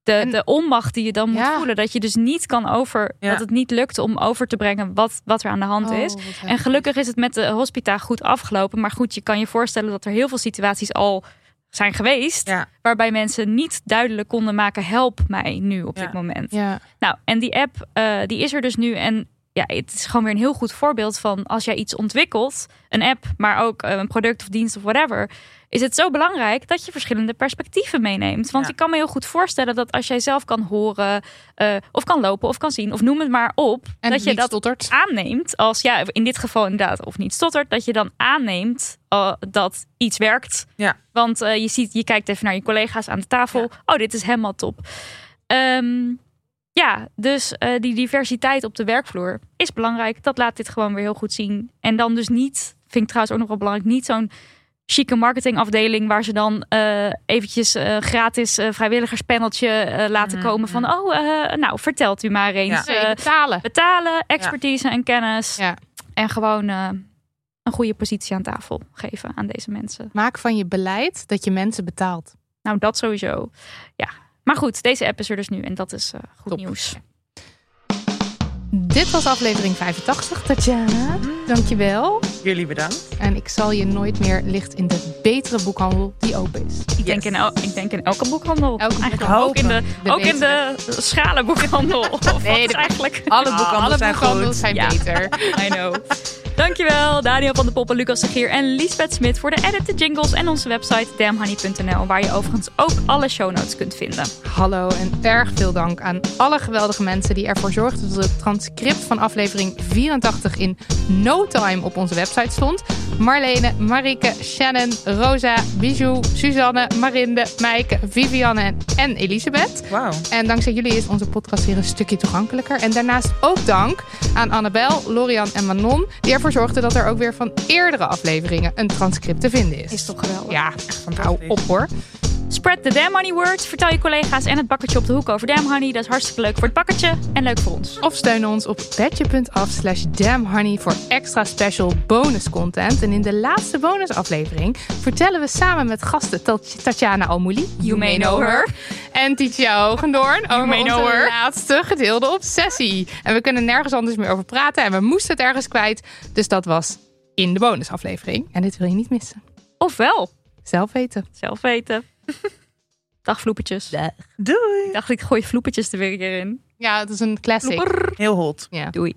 de, En- de onmacht die je dan moet Ja. voelen. Dat je dus niet kan over. Ja. Dat het niet lukt om over te brengen wat, wat er aan de hand Oh, is. En gelukkig is het met de hospita goed afgelopen. Maar goed, je kan je voorstellen dat er heel veel situaties al zijn geweest. Ja. Waarbij mensen niet duidelijk konden maken: help mij nu op Ja. dit moment. Ja, Nou, en die app, eh, die is er dus nu. En ja, het is gewoon weer een heel goed voorbeeld van als jij iets ontwikkelt, een app, maar ook eh, een product of dienst of whatever, is het zo belangrijk dat je verschillende perspectieven meeneemt. Want Ja. ik kan me heel goed voorstellen dat als jij zelf kan horen, eh, of kan lopen, of kan zien, of noem het maar op, en dat je dat stottert. aanneemt als ja, in dit geval inderdaad, of niet stottert, dat je dan aanneemt eh, dat iets werkt. Ja. Want je ziet, je kijkt even naar je collega's aan de tafel. Ja. Oh, dit is helemaal top. Ehm, ja, dus eh, die diversiteit op de werkvloer is belangrijk. Dat laat dit gewoon weer heel goed zien. En dan dus niet, vind ik trouwens ook nog wel belangrijk, niet zo'n chique marketingafdeling waar ze dan eh, eventjes eh, gratis eh, vrijwilligerspaneltje eh, laten Mhm, komen van, oh, eh, nou, vertelt u maar eens. Ja. Eh, betalen. betalen, expertise en kennis. Ja. En gewoon eh, een goede positie aan tafel geven aan deze mensen. Maak van je beleid dat je mensen betaalt. Nou, dat sowieso. Ja. Maar goed, deze app is er dus nu en dat is eh, goed Top. nieuws. Dit was aflevering 85, Tatjana. Dankjewel. Jullie bedankt. En ik zal je nooit meer licht in de betere boekhandel die open is. Ik, denk in el- ik denk in elke boekhandel. Elke eigenlijk boekhandel. ook in de, De ook in de schalenboekhandel. Of Nee, wat de- eigenlijk. Alle Ah, boekhandels alle zijn boekhandels goed. zijn Ja. beter. (laughs) I know. (laughs) Dankjewel Daniel van de Poppen, Lucas de Gier en Lisbeth Smit voor de edit, de jingles en onze website damnhoney.nl waar je overigens ook alle show notes kunt vinden. Hallo en erg veel dank aan alle geweldige mensen die ervoor zorgden dat het transcript van aflevering 84 in no time op onze website stond. Marlene, Marike, Shannon, Rosa, Bijou, Suzanne, Marinde, Meike, Vivianne en- en Elisabeth. Wauw. En dankzij jullie is onze podcast weer een stukje toegankelijker. En daarnaast ook dank aan Annabel, Lorian en Manon, die ervoor zorgden dat er ook weer van eerdere afleveringen een transcript te vinden is. Is toch geweldig? Ja, nou op hoor. Spread the damn honey word. Vertel je collega's en het bakkertje op de hoek over damn honey. Dat is hartstikke leuk voor het bakkertje en leuk voor ons. Of steun ons op petje.af slash damnhoney voor extra special bonus content. En in de laatste bonusaflevering vertellen we samen met gasten Tat- Tatjana Almouli, You may know her. en Titia Hogendoorn over may onze know her. laatste gedeelde obsessie. En we kunnen nergens anders meer over praten en we moesten het ergens kwijt. Dus dat was in de bonusaflevering. En dit wil je niet missen. Ofwel, Zelf weten. zelf weten. (laughs) Dag vloepetjes. Doei. Ik dacht ik gooi vloepetjes er weer een keer in. Ja, het is een classic. Vloeper. Heel hot. Ja. Doei.